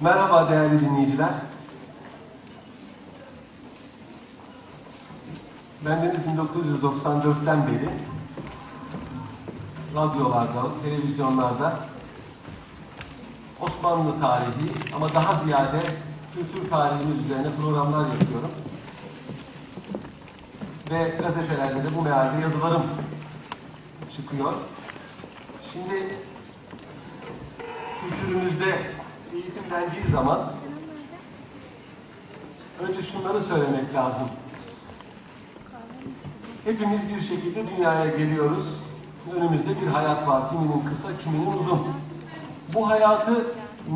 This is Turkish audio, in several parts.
Merhaba değerli dinleyiciler. Bendeniz 1994'ten beri radyolarda, televizyonlarda Osmanlı tarihi ama daha ziyade kültür tarihimiz üzerine programlar yapıyorum. Ve gazetelerde de bu mealde yazılarım çıkıyor. Şimdi kültürümüzde eğitim dendiği zaman önce şunları söylemek lazım. Hepimiz bir şekilde dünyaya geliyoruz. Önümüzde bir hayat var. Kiminin kısa, kiminin uzun. Bu hayatı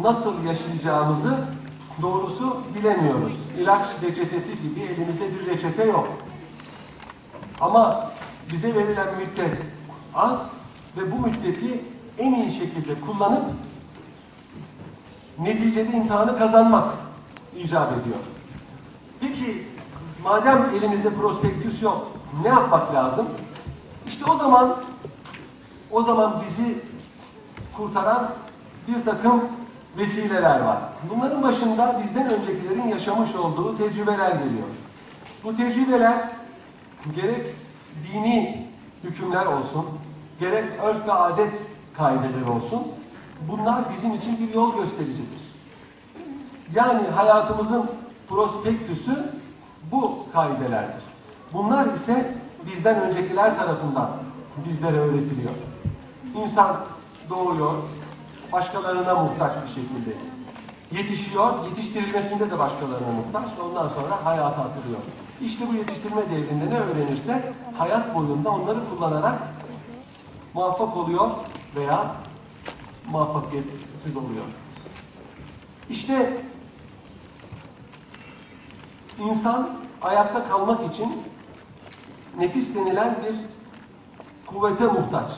nasıl yaşayacağımızı doğrusu bilemiyoruz. İlaç reçetesi gibi elimizde bir reçete yok. Ama bize verilen müddet az ve bu müddeti en iyi şekilde kullanıp neticede imtihanı kazanmak icap ediyor. Peki madem elimizde prospektüs yok ne yapmak lazım? İşte o zaman o zaman bizi kurtaran bir takım vesileler var. Bunların başında bizden öncekilerin yaşamış olduğu tecrübeler geliyor. Bu tecrübeler gerek dini hükümler olsun, gerek örf ve adet kaideleri olsun, bunlar bizim için bir yol göstericidir. Yani hayatımızın prospektüsü bu kaidelerdir. Bunlar ise bizden öncekiler tarafından bizlere öğretiliyor. İnsan doğuyor, başkalarına muhtaç bir şekilde yetişiyor, yetiştirilmesinde de başkalarına muhtaç ve ondan sonra hayata atılıyor. İşte bu yetiştirme devrinde ne öğrenirse hayat boyunda onları kullanarak muvaffak oluyor veya muvaffakiyetsiz oluyor. İşte insan ayakta kalmak için nefis denilen bir kuvvete muhtaç.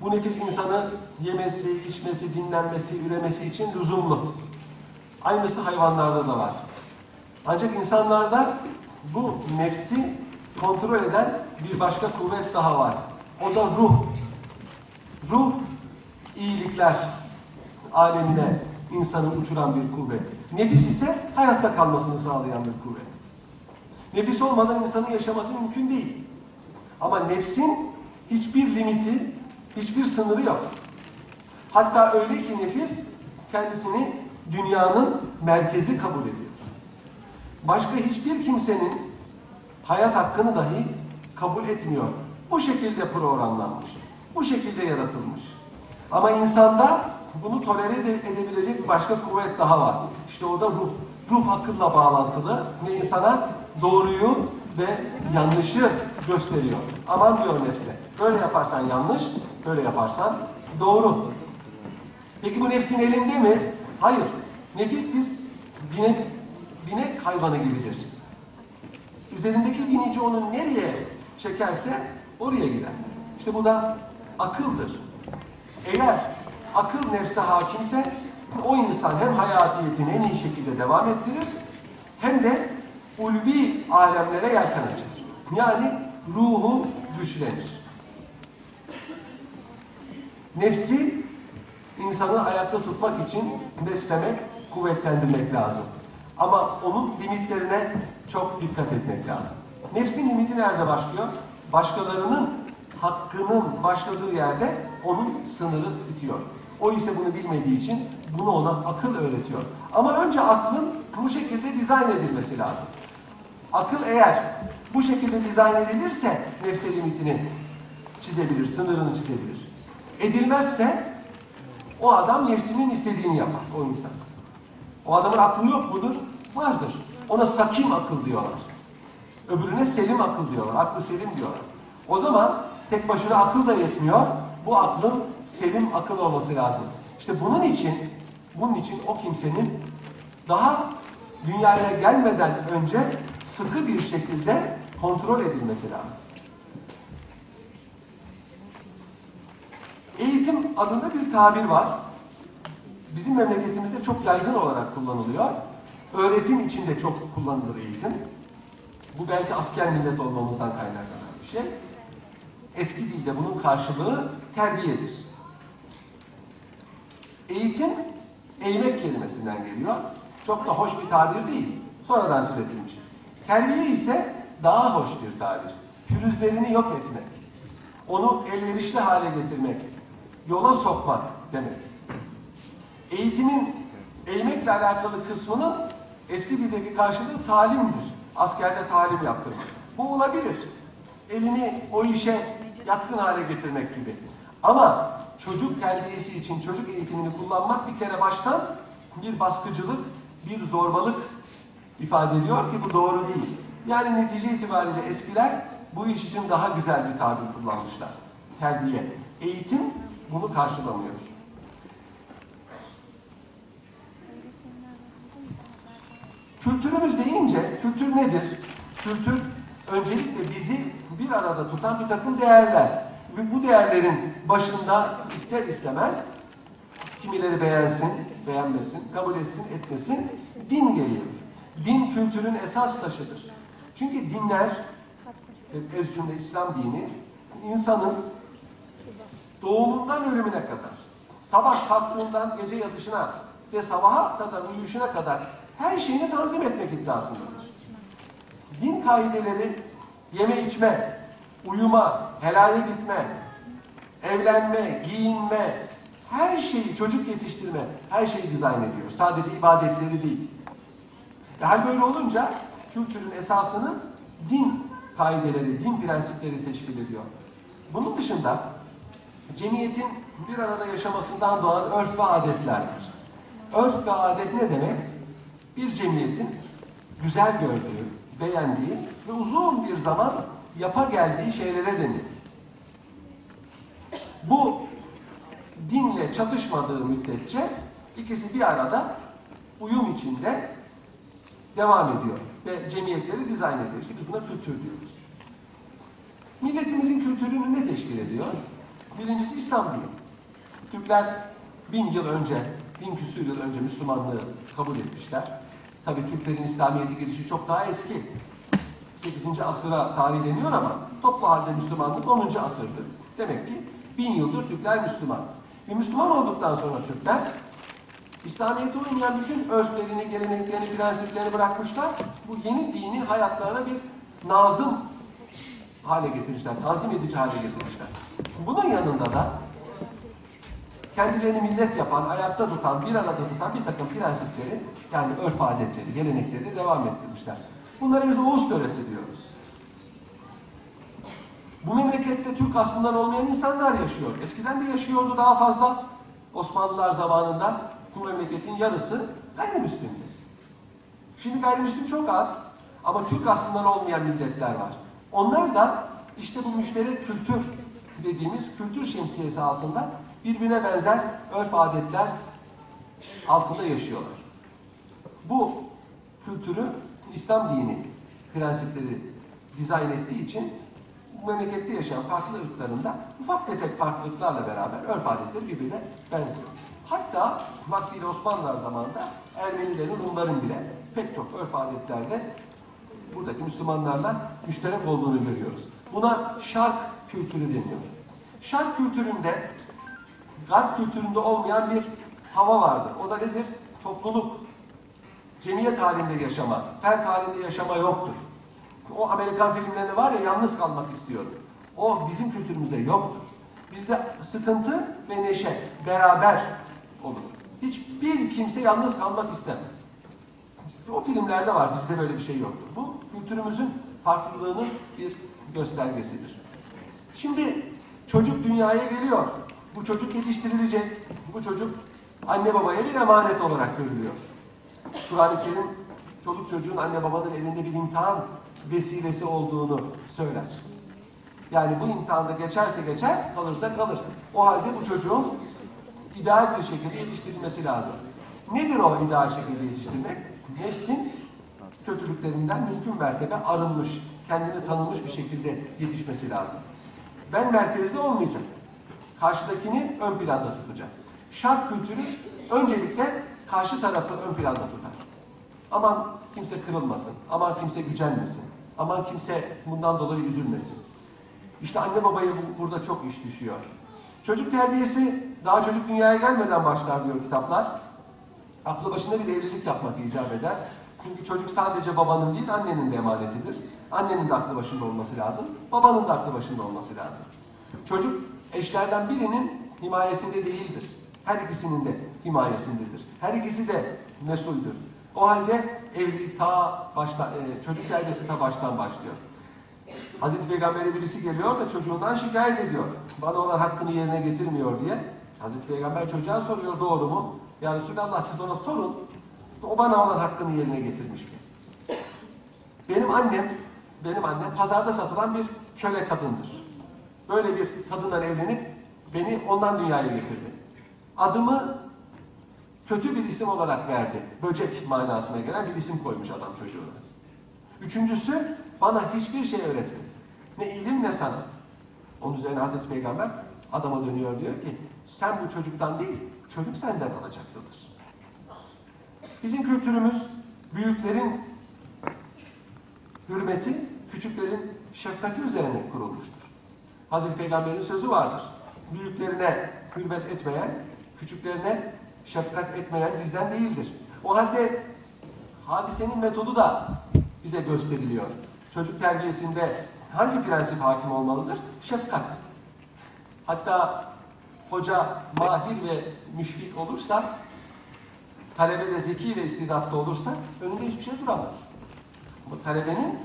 Bu nefis insanı yemesi, içmesi, dinlenmesi, üremesi için lüzumlu. Aynısı hayvanlarda da var. Ancak insanlarda bu nefsi kontrol eden bir başka kuvvet daha var. O da ruh. Ruh iyilikler alemine insanı uçuran bir kuvvet. Nefis ise hayatta kalmasını sağlayan bir kuvvet. Nefis olmadan insanın yaşaması mümkün değil. Ama nefsin hiçbir limiti, hiçbir sınırı yok. Hatta öyle ki nefis kendisini dünyanın merkezi kabul ediyor. Başka hiçbir kimsenin hayat hakkını dahi kabul etmiyor. Bu şekilde programlanmış. Bu şekilde yaratılmış. Ama insanda bunu tolere edebilecek başka kuvvet daha var. İşte o da ruh. Ruh akılla bağlantılı ve insana doğruyu ve yanlışı gösteriyor. Aman diyor nefse. Böyle yaparsan yanlış, böyle yaparsan doğru. Peki bu nefsin elinde mi? Hayır. Nefis bir binek, binek hayvanı gibidir. Üzerindeki binici onu nereye çekerse oraya gider. İşte bu da akıldır. Eğer akıl nefse hakimse o insan hem hayatiyetini en iyi şekilde devam ettirir hem de ulvi alemlere yelken açar. Yani ruhu güçlenir. Nefsi insanı ayakta tutmak için beslemek, kuvvetlendirmek lazım. Ama onun limitlerine çok dikkat etmek lazım. Nefsin limiti nerede başlıyor? Başkalarının hakkının başladığı yerde onun sınırı bitiyor. O ise bunu bilmediği için bunu ona akıl öğretiyor. Ama önce aklın bu şekilde dizayn edilmesi lazım. Akıl eğer bu şekilde dizayn edilirse nefse limitini çizebilir, sınırını çizebilir. Edilmezse o adam nefsinin istediğini yapar, o insan. O adamın aklı yok mudur? Vardır. Ona sakim akıl diyorlar. Öbürüne selim akıl diyorlar, aklı selim diyorlar. O zaman tek başına akıl da yetmiyor, bu aklın selim akıl olması lazım. İşte bunun için, bunun için o kimsenin daha dünyaya gelmeden önce sıkı bir şekilde kontrol edilmesi lazım. Eğitim adında bir tabir var. Bizim memleketimizde çok yaygın olarak kullanılıyor. Öğretim içinde çok kullanılır eğitim. Bu belki asker millet olmamızdan kaynaklanan bir şey. Eski dilde bunun karşılığı terbiyedir. Eğitim eğmek kelimesinden geliyor. Çok da hoş bir tabir değil. Sonradan türetilmiş. Terbiye ise daha hoş bir tabir. Pürüzlerini yok etmek. Onu elverişli hale getirmek. Yola sokmak demek. Eğitimin eğmekle alakalı kısmının eski dildeki karşılığı talimdir. Askerde talim yaptırmak. Bu olabilir. Elini o işe yatkın hale getirmek gibi. Ama çocuk terbiyesi için çocuk eğitimini kullanmak bir kere baştan bir baskıcılık, bir zorbalık ifade ediyor ki bu doğru değil. Yani netice itibariyle eskiler bu iş için daha güzel bir tabir kullanmışlar. Terbiye. Eğitim bunu karşılamıyor. Kültürümüz deyince kültür nedir? Kültür öncelikle bizi bir arada tutan bir takım değerler. Bu değerlerin başında ister istemez kimileri beğensin, beğenmesin, kabul etsin, etmesin din geliyor. Din kültürün esas taşıdır. Çünkü dinler, ez cümle İslam dini, insanın doğumundan ölümüne kadar, sabah kalktığından gece yatışına ve sabaha kadar uyuşuna kadar her şeyini tanzim etmek iddiasındadır. Din kaideleri yeme içme, uyuma, helale gitme, evlenme, giyinme, her şeyi çocuk yetiştirme, her şeyi dizayn ediyor. Sadece ibadetleri değil. E hal böyle olunca kültürün esasını din kaideleri, din prensipleri teşkil ediyor. Bunun dışında cemiyetin bir arada yaşamasından doğan örf ve adetler var. Örf ve adet ne demek? Bir cemiyetin güzel gördüğü, beğendiği ve uzun bir zaman yapa geldiği şeylere denir. Bu dinle çatışmadığı müddetçe ikisi bir arada uyum içinde devam ediyor ve cemiyetleri dizayn ediyor. İşte biz buna kültür diyoruz. Milletimizin kültürünü ne teşkil ediyor? Birincisi İslam dini. Türkler bin yıl önce, bin küsur yıl önce Müslümanlığı kabul etmişler. Tabii Türklerin İslamiyet'e girişi çok daha eski. 8. asıra tarihleniyor ama toplu halde Müslümanlık 10. asırdır. Demek ki bin yıldır Türkler Müslüman. Ve Müslüman olduktan sonra Türkler İslamiyet'e uymayan bütün örflerini, geleneklerini, prensiplerini bırakmışlar. Bu yeni dini hayatlarına bir nazım hale getirmişler, tanzim edici hale getirmişler. Bunun yanında da kendilerini millet yapan, ayakta tutan, bir arada tutan bir takım prensipleri, yani örf adetleri, gelenekleri de devam ettirmişler. Bunları biz Oğuz töresi diyoruz. Bu memlekette Türk aslından olmayan insanlar yaşıyor. Eskiden de yaşıyordu daha fazla. Osmanlılar zamanında bu memleketin yarısı gayrimüslimdi. Şimdi gayrimüslim çok az ama Türk aslından olmayan milletler var. Onlar da işte bu müşterek kültür dediğimiz kültür şemsiyesi altında birbirine benzer örf adetler altında yaşıyorlar. Bu kültürü İslam dini prensipleri dizayn ettiği için memlekette yaşayan farklı ırklarında ufak tefek farklılıklarla beraber örf adetleri birbirine benziyor. Hatta vaktiyle Osmanlılar zamanında Ermenilerin, Rumların bile pek çok örf adetlerde buradaki Müslümanlarla müşterek olduğunu görüyoruz. Buna şark kültürü deniyor. Şark kültüründe Garp kültüründe olmayan bir hava vardır. O da nedir? Topluluk, cemiyet halinde yaşama, fert halinde yaşama yoktur. O Amerikan filmlerinde var ya yalnız kalmak istiyorum. O bizim kültürümüzde yoktur. Bizde sıkıntı ve neşe beraber olur. Hiçbir kimse yalnız kalmak istemez. O filmlerde var, bizde böyle bir şey yoktur. Bu kültürümüzün farklılığının bir göstergesidir. Şimdi çocuk dünyaya geliyor. Bu çocuk yetiştirilecek. Bu çocuk anne babaya bir emanet olarak görülüyor. Kur'an-ı Kerim çocuk çocuğun anne babanın elinde bir imtihan vesilesi olduğunu söyler. Yani bu imtihanda geçerse geçer, kalırsa kalır. O halde bu çocuğun ideal bir şekilde yetiştirilmesi lazım. Nedir o ideal şekilde yetiştirmek? Nefsin kötülüklerinden mümkün mertebe arınmış, kendini tanınmış bir şekilde yetişmesi lazım. Ben merkezde olmayacak. Karşıdakini ön planda tutacak. Şark kültürü öncelikle karşı tarafı ön planda tutar. Aman kimse kırılmasın, aman kimse gücenmesin, aman kimse bundan dolayı üzülmesin. İşte anne babaya bu- burada çok iş düşüyor. Çocuk terbiyesi daha çocuk dünyaya gelmeden başlar diyor kitaplar. aklı başında bir evlilik yapmak icap eder. Çünkü çocuk sadece babanın değil annenin de emanetidir. Annenin de aklı başında olması lazım. Babanın da aklı başında olması lazım. Çocuk eşlerden birinin himayesinde değildir. Her ikisinin de himayesindedir. Her ikisi de mesuldür. O halde evlilik ta başta, e, çocuk terbiyesi ta baştan başlıyor. Hazreti Peygamber'e birisi geliyor da çocuğundan şikayet ediyor. Bana olan hakkını yerine getirmiyor diye. Hazreti Peygamber çocuğa soruyor doğru mu? Ya Resulallah siz ona sorun. O bana olan hakkını yerine getirmiş mi? Benim annem, benim annem pazarda satılan bir köle kadındır. Böyle bir kadınla evlenip beni ondan dünyaya getirdi. Adımı kötü bir isim olarak verdi. Böcek manasına gelen bir isim koymuş adam çocuğuna. Üçüncüsü bana hiçbir şey öğretmedi. Ne ilim ne sanat. Onun üzerine Hazreti Peygamber adama dönüyor diyor ki sen bu çocuktan değil çocuk senden alacaklıdır. Bizim kültürümüz büyüklerin hürmeti, küçüklerin şefkati üzerine kurulmuştur. Hazreti Peygamber'in sözü vardır. Büyüklerine hürmet etmeyen, küçüklerine şefkat etmeyen bizden değildir. O halde hadisenin metodu da bize gösteriliyor. Çocuk terbiyesinde hangi prensip hakim olmalıdır? Şefkat. Hatta hoca mahir ve müşfik olursa, talebe de zeki ve istidatlı olursa önünde hiçbir şey duramaz. Bu talebenin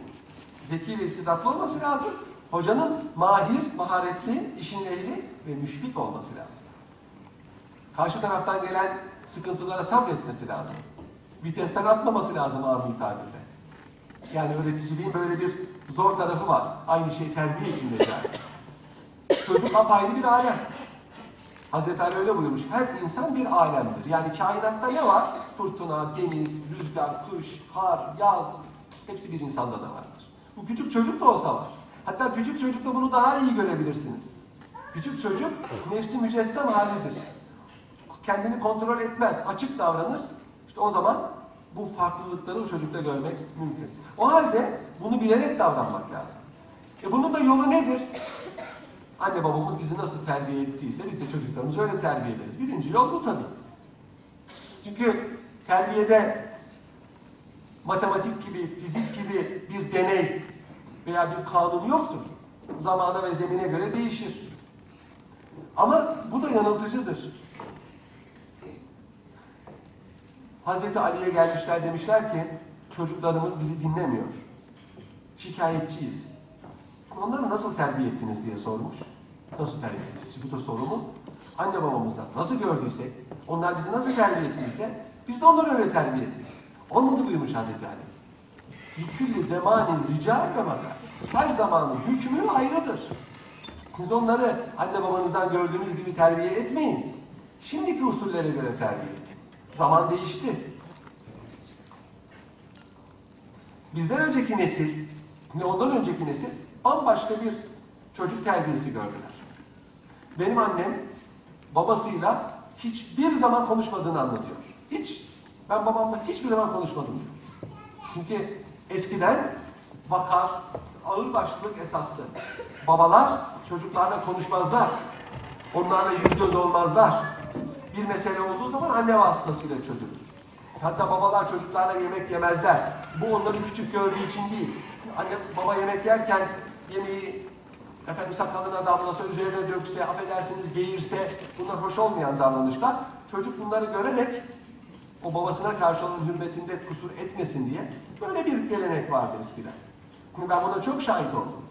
zeki ve istidatlı olması lazım. Hocanın mahir, maharetli, işin ehli ve müşfik olması lazım. Karşı taraftan gelen sıkıntılara sabretmesi lazım. Vitesten atmaması lazım abi tabirle. Yani öğreticiliğin böyle bir zor tarafı var. Aynı şey terbiye için geçerli. Çocuk apayrı bir alem. Hazreti Ali öyle buyurmuş. Her insan bir alemdir. Yani kainatta ne var? Fırtına, deniz, rüzgar, kış, kar, yaz. Hepsi bir insanda da vardır. Bu küçük çocuk da olsa var. Hatta küçük çocukta bunu daha iyi görebilirsiniz. Küçük çocuk nefsi mücessem halidir. Kendini kontrol etmez, açık davranır. İşte o zaman bu farklılıkları o çocukta görmek mümkün. O halde bunu bilerek davranmak lazım. E bunun da yolu nedir? Anne babamız bizi nasıl terbiye ettiyse biz de çocuklarımızı öyle terbiye ederiz. Birinci yol bu tabii. Çünkü terbiyede matematik gibi, fizik gibi bir deney veya bir kanun yoktur. Zamana ve zemine göre değişir. Ama bu da yanıltıcıdır. Hazreti Ali'ye gelmişler demişler ki çocuklarımız bizi dinlemiyor. Şikayetçiyiz. Onları nasıl terbiye ettiniz diye sormuş. Nasıl terbiye ettiniz? Bu da soru mu? Anne babamızdan nasıl gördüysek, onlar bizi nasıl terbiye ettiyse biz de onları öyle terbiye ettik. Olmadı buyurmuş Hazreti Ali. Likülli zemanin rical ve makar. Her zamanın hükmü ayrıdır. Siz onları anne babanızdan gördüğünüz gibi terbiye etmeyin. Şimdiki usullere göre terbiye edin. Zaman değişti. Bizden önceki nesil, ne ondan önceki nesil bambaşka bir çocuk terbiyesi gördüler. Benim annem babasıyla hiçbir zaman konuşmadığını anlatıyor. Hiç. Ben babamla hiçbir zaman konuşmadım diyor. Çünkü eskiden vakar, ağırbaşlılık esastı. Babalar çocuklarla konuşmazlar. Onlarla yüz göz olmazlar. Bir mesele olduğu zaman anne vasıtasıyla çözülür. Hatta babalar çocuklarla yemek yemezler. Bu onları küçük gördüğü için değil. Anne baba yemek yerken yemeği efendim sakalına damlasa, üzerine dökse, affedersiniz geğirse bunlar hoş olmayan davranışlar. Çocuk bunları görerek o babasına karşı olan hürmetinde kusur etmesin diye böyle bir gelenek vardı eskiden. Şimdi ben buna çok şahit oldum.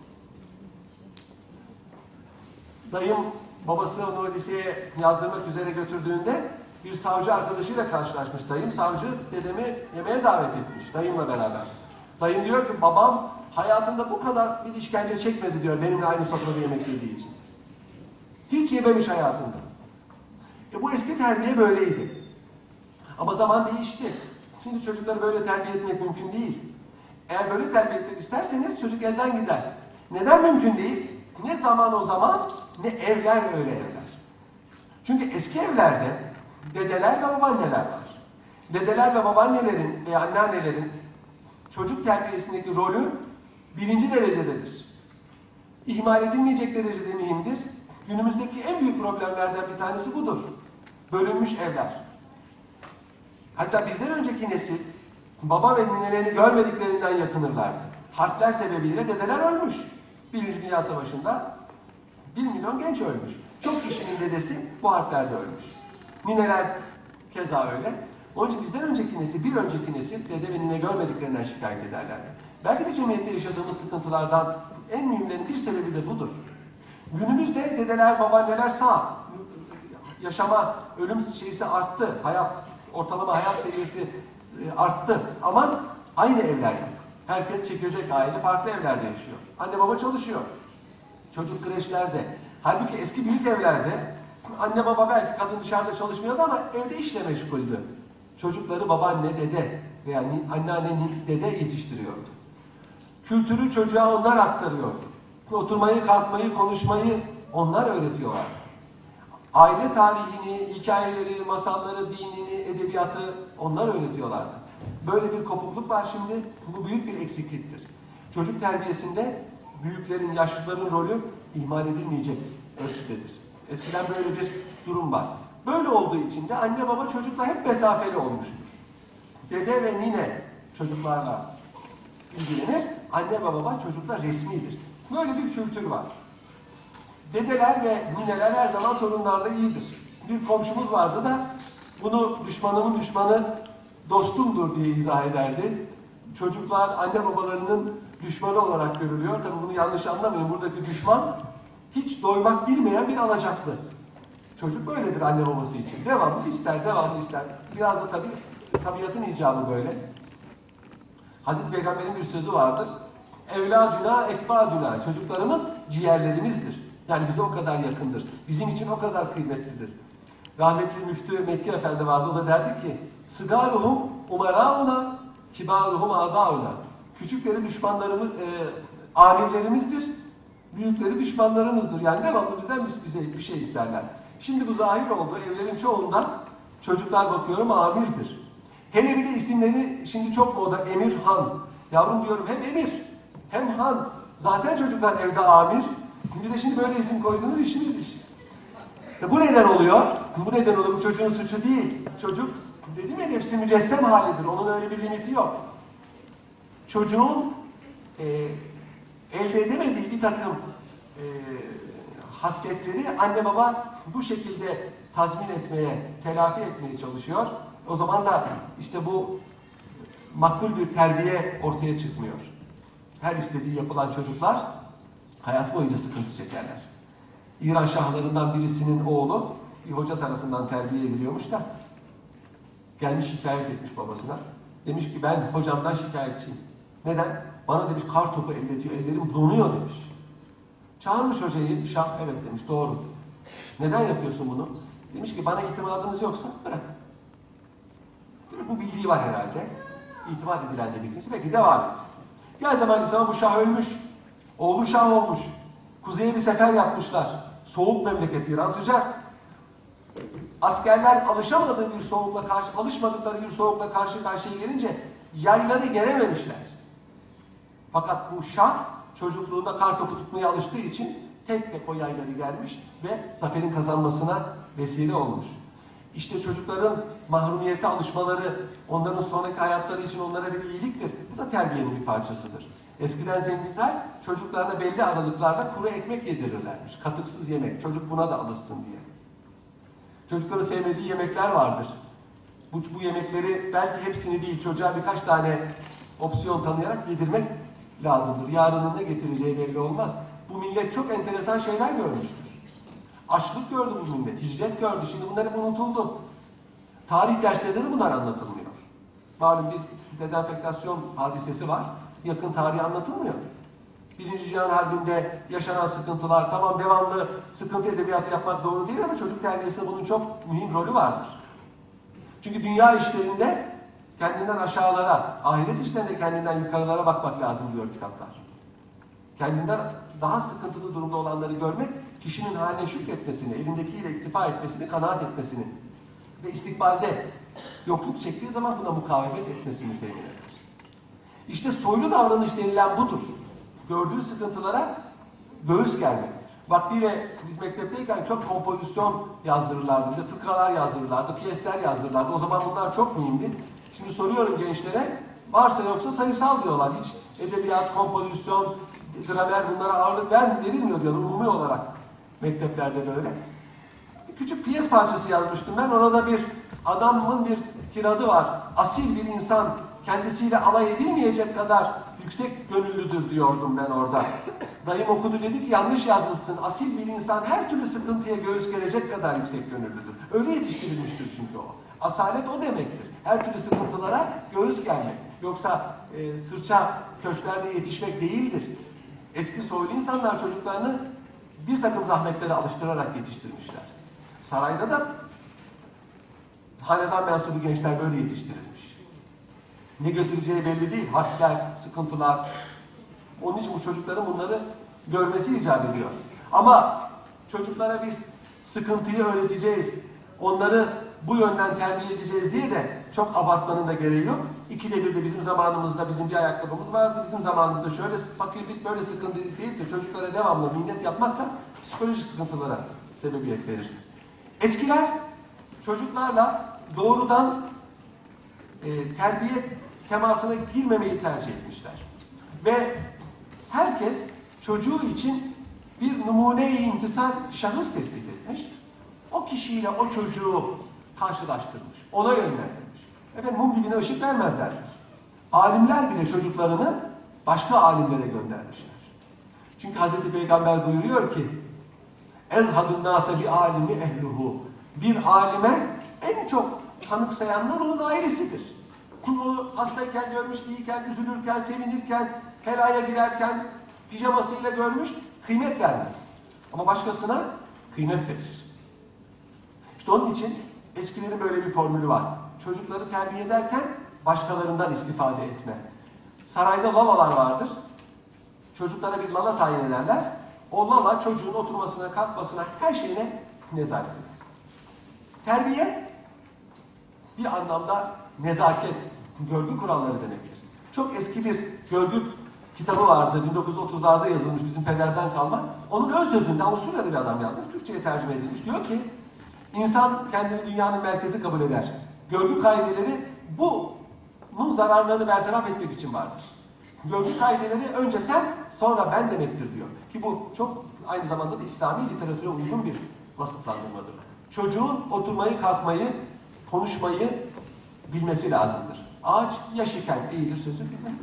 Dayım babası onu liseye yazdırmak üzere götürdüğünde bir savcı arkadaşıyla karşılaşmış. Dayım savcı dedemi yemeğe davet etmiş dayımla beraber. Dayım diyor ki babam hayatında bu kadar bir işkence çekmedi diyor benimle aynı sofrada yemek yediği için. Hiç yememiş hayatında. E bu eski terbiye böyleydi. Ama zaman değişti. Şimdi çocukları böyle terbiye etmek mümkün değil. Eğer böyle terbiye etmek isterseniz çocuk elden gider. Neden mümkün değil? Ne zaman o zaman ne evler öyle evler. Çünkü eski evlerde dedeler ve babaanneler var. Dedeler ve babaannelerin veya anneannelerin çocuk terbiyesindeki rolü birinci derecededir. İhmal edilmeyecek derecede mühimdir. Günümüzdeki en büyük problemlerden bir tanesi budur. Bölünmüş evler. Hatta bizden önceki nesil baba ve ninelerini görmediklerinden yakınırlardı. Harpler sebebiyle dedeler ölmüş. Birinci Dünya Savaşı'nda bir milyon genç ölmüş. Çok kişinin dedesi bu harplerde ölmüş. Nineler keza öyle. Onun için bizden önceki nesil, bir önceki nesil dede ve nine görmediklerinden şikayet ederlerdi. Belki de cemiyette yaşadığımız sıkıntılardan en mühimlerin bir sebebi de budur. Günümüzde dedeler, babaanneler sağ. Yaşama, ölüm şeysi arttı. Hayat, ortalama hayat seviyesi e, arttı. Ama aynı evler yok. Herkes çekirdek aile, farklı evlerde yaşıyor. Anne baba çalışıyor. Çocuk kreşlerde. Halbuki eski büyük evlerde anne baba belki kadın dışarıda çalışmıyordu ama evde işle meşguldü. Çocukları babaanne, dede veya ni- anneanne, ni- dede yetiştiriyordu. Kültürü çocuğa onlar aktarıyordu. Oturmayı, kalkmayı, konuşmayı onlar öğretiyorlardı. Aile tarihini, hikayeleri, masalları, dinini, edebiyatı onlar öğretiyorlardı. Böyle bir kopukluk var şimdi. Bu büyük bir eksikliktir. Çocuk terbiyesinde büyüklerin, yaşlıların rolü ihmal edilmeyecek ölçüdedir. Eskiden böyle bir durum var. Böyle olduğu için de anne baba çocukla hep mesafeli olmuştur. Dede ve nine çocuklarla ilgilenir. Anne baba çocukla resmidir. Böyle bir kültür var. Dedeler ve nineler her zaman torunlarla iyidir. Bir komşumuz vardı da bunu düşmanımın düşmanı dostumdur diye izah ederdi. Çocuklar anne babalarının düşmanı olarak görülüyor. Tabii bunu yanlış anlamayın. Buradaki düşman hiç doymak bilmeyen bir alacaklı. Çocuk böyledir anne babası için. Devamlı ister, devamlı ister. Biraz da tabii tabiatın icabı böyle. Hazreti Peygamber'in bir sözü vardır. Evladüna ekbadüna. Çocuklarımız ciğerlerimizdir. Yani bize o kadar yakındır. Bizim için o kadar kıymetlidir. Rahmetli Müftü Mekki Efendi vardı. O da derdi ki Sıgaruhum umerauna kibaruhum adauna. Küçükleri düşmanlarımız, e, amirlerimizdir. Büyükleri düşmanlarımızdır. Yani devamlı bizden biz bize bir şey isterler. Şimdi bu zahir oldu. Evlerin çoğunda çocuklar bakıyorum amirdir. Hele bir de isimleri şimdi çok moda Emir Han. Yavrum diyorum hem Emir hem Han. Zaten çocuklar evde amir. Bir de şimdi böyle isim koydunuz işiniz iş. E bu neden oluyor? Bu neden oluyor? Bu çocuğun suçu değil. Çocuk dedim ya nefsi mücessem halidir. Onun öyle bir limiti yok. Çocuğun e, elde edemediği bir takım e, hasletleri anne baba bu şekilde tazmin etmeye, telafi etmeye çalışıyor. O zaman da işte bu makbul bir terbiye ortaya çıkmıyor. Her istediği yapılan çocuklar hayat boyunca sıkıntı çekerler. İran şahlarından birisinin oğlu bir hoca tarafından terbiye ediliyormuş da gelmiş şikayet etmiş babasına. Demiş ki ben hocamdan şikayetçiyim. Neden? Bana demiş kar topu elletiyor, ellerim donuyor demiş. Çağırmış hocayı, şah evet demiş doğru. Neden yapıyorsun bunu? Demiş ki bana itimadınız yoksa mi? Bu bildiği var herhalde. İtimat edilen de bir kimse. Peki devam et. Gel zaman İslam'a bu şah ölmüş. Oğlu şah olmuş. Kuzeye bir sefer yapmışlar. Soğuk memleket İran sıcak. Askerler alışamadığı bir soğukla karşı, alışmadıkları bir soğukla karşı karşıya gelince yayları gerememişler. Fakat bu şah çocukluğunda kar topu tutmaya alıştığı için tek tek o yayları gelmiş ve zaferin kazanmasına vesile olmuş. İşte çocukların mahrumiyete alışmaları, onların sonraki hayatları için onlara bir iyiliktir. Bu da terbiyenin bir parçasıdır. Eskiden zenginler çocuklarına belli aralıklarla kuru ekmek yedirirlermiş. Katıksız yemek. Çocuk buna da alışsın diye. Çocukların sevmediği yemekler vardır. Bu, bu yemekleri belki hepsini değil çocuğa birkaç tane opsiyon tanıyarak yedirmek lazımdır. Yarının ne getireceği belli olmaz. Bu millet çok enteresan şeyler görmüştür. Açlık gördü bu millet, hicret gördü. Şimdi bunlar hep unutuldu. Tarih derslerinde de bunlar anlatılmıyor. Malum bir dezenfektasyon hadisesi var. Yakın tarihi anlatılmıyor. Birinci Cihan Harbi'nde yaşanan sıkıntılar, tamam devamlı sıkıntı edebiyatı yapmak doğru değil ama çocuk terbiyesinde bunun çok mühim rolü vardır. Çünkü dünya işlerinde kendinden aşağılara, ahiret işlerinde kendinden yukarılara bakmak lazım diyor kitaplar. Kendinden daha sıkıntılı durumda olanları görmek, kişinin haline şükretmesini, elindekiyle iktifa etmesini, kanaat etmesini ve istikbalde yokluk çektiği zaman buna mukavemet etmesini temin eder. İşte soylu davranış denilen budur. Gördüğü sıkıntılara göğüs germek. Vaktiyle biz mektepteyken çok kompozisyon yazdırırlardı bize, fıkralar yazdırırlardı, piyesler yazdırırlardı. O zaman bunlar çok mühimdi. Şimdi soruyorum gençlere, varsa yoksa sayısal diyorlar. Hiç edebiyat, kompozisyon, gramer bunlara ağırlık ver, verilmiyor diyorlar umumi olarak mekteplerde böyle. Küçük piyes parçası yazmıştım ben. Ona da bir adamın bir tiradı var. Asil bir insan kendisiyle alay edilmeyecek kadar yüksek gönüllüdür diyordum ben orada. Dayım okudu dedi ki yanlış yazmışsın. Asil bir insan her türlü sıkıntıya göğüs gelecek kadar yüksek gönüllüdür. Öyle yetiştirilmiştir çünkü o. Asalet o demektir. Her türlü sıkıntılara göğüs gelmek. Yoksa e, sırça köşklerde yetişmek değildir. Eski soylu insanlar çocuklarını bir takım zahmetlere alıştırarak yetiştirmişler. Sarayda da hanedan mensubu gençler böyle yetiştirilmiş. Ne götüreceği belli değil. Harpler, sıkıntılar. Onun için bu çocukların bunları görmesi icap ediyor. Ama çocuklara biz sıkıntıyı öğreteceğiz. Onları bu yönden terbiye edeceğiz diye de çok abartmanın da gereği yok. İkide bir de bizim zamanımızda bizim bir ayakkabımız vardı. Bizim zamanımızda şöyle fakirlik böyle sıkıntıydık deyip de çocuklara devamlı minnet yapmak da psikolojik sıkıntılara sebebiyet verir. Eskiler çocuklarla doğrudan e, terbiye temasına girmemeyi tercih etmişler. Ve herkes çocuğu için bir numune-i imtisal şahıs tespit etmiş. O kişiyle o çocuğu karşılaştırmış. Ona yönlendirmiş. Efendim mum dibine ışık vermezler. Alimler bile çocuklarını başka alimlere göndermişler. Çünkü Hazreti Peygamber buyuruyor ki nase bi alimi ehluhu. Bir alime en çok tanıksayanlar onun ailesidir. Bunu hastayken görmüş, iyiyken, üzülürken, sevinirken, helaya girerken, pijamasıyla görmüş, kıymet vermez. Ama başkasına kıymet verir. İşte onun için eskilerin böyle bir formülü var. Çocukları terbiye ederken başkalarından istifade etme. Sarayda lavalar vardır. Çocuklara bir lala tayin ederler. O lala çocuğun oturmasına, kalkmasına, her şeyine nezaret eder. Terbiye bir anlamda nezaket, görgü kuralları demektir. Çok eski bir görgü kitabı vardı. 1930'larda yazılmış bizim pederden kalma. Onun ön sözünde Avusturyalı bir adam yazmış. Türkçe'ye tercüme edilmiş. Diyor ki insan kendini dünyanın merkezi kabul eder. Görgü kaideleri bunun zararlarını bertaraf etmek için vardır. Görgü kaideleri önce sen sonra ben demektir diyor. Ki bu çok aynı zamanda da İslami literatüre uygun bir vasıflandırmadır. Çocuğun oturmayı, kalkmayı, konuşmayı bilmesi lazımdır. Ağaç yaş iken eğilir sözü bizim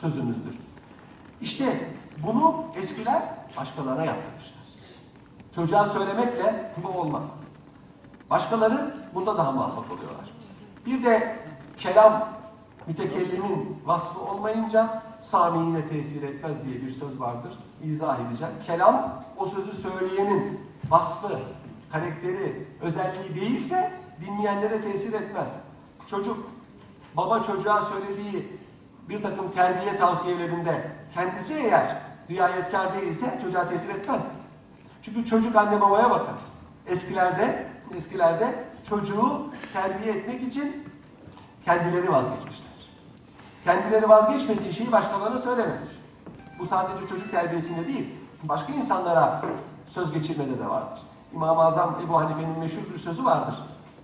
sözümüzdür. İşte bunu eskiler başkalarına yaptırmışlar. Çocuğa söylemekle bu olmaz. Başkaları bunda daha muvaffak oluyorlar. Bir de kelam mütekellimin vasfı olmayınca samiine tesir etmez diye bir söz vardır. İzah edeceğim. Kelam o sözü söyleyenin vasfı, karakteri, özelliği değilse dinleyenlere tesir etmez. Çocuk baba çocuğa söylediği bir takım terbiye tavsiyelerinde kendisi eğer riayetkar değilse çocuğa tesir etmez. Çünkü çocuk anne babaya bakar. Eskilerde eskilerde çocuğu terbiye etmek için kendileri vazgeçmişler. Kendileri vazgeçmediği şeyi başkalarına söylememiş. Bu sadece çocuk terbiyesinde değil, başka insanlara söz geçirmede de vardır. İmam-ı Azam Ebu Hanife'nin meşhur bir sözü vardır.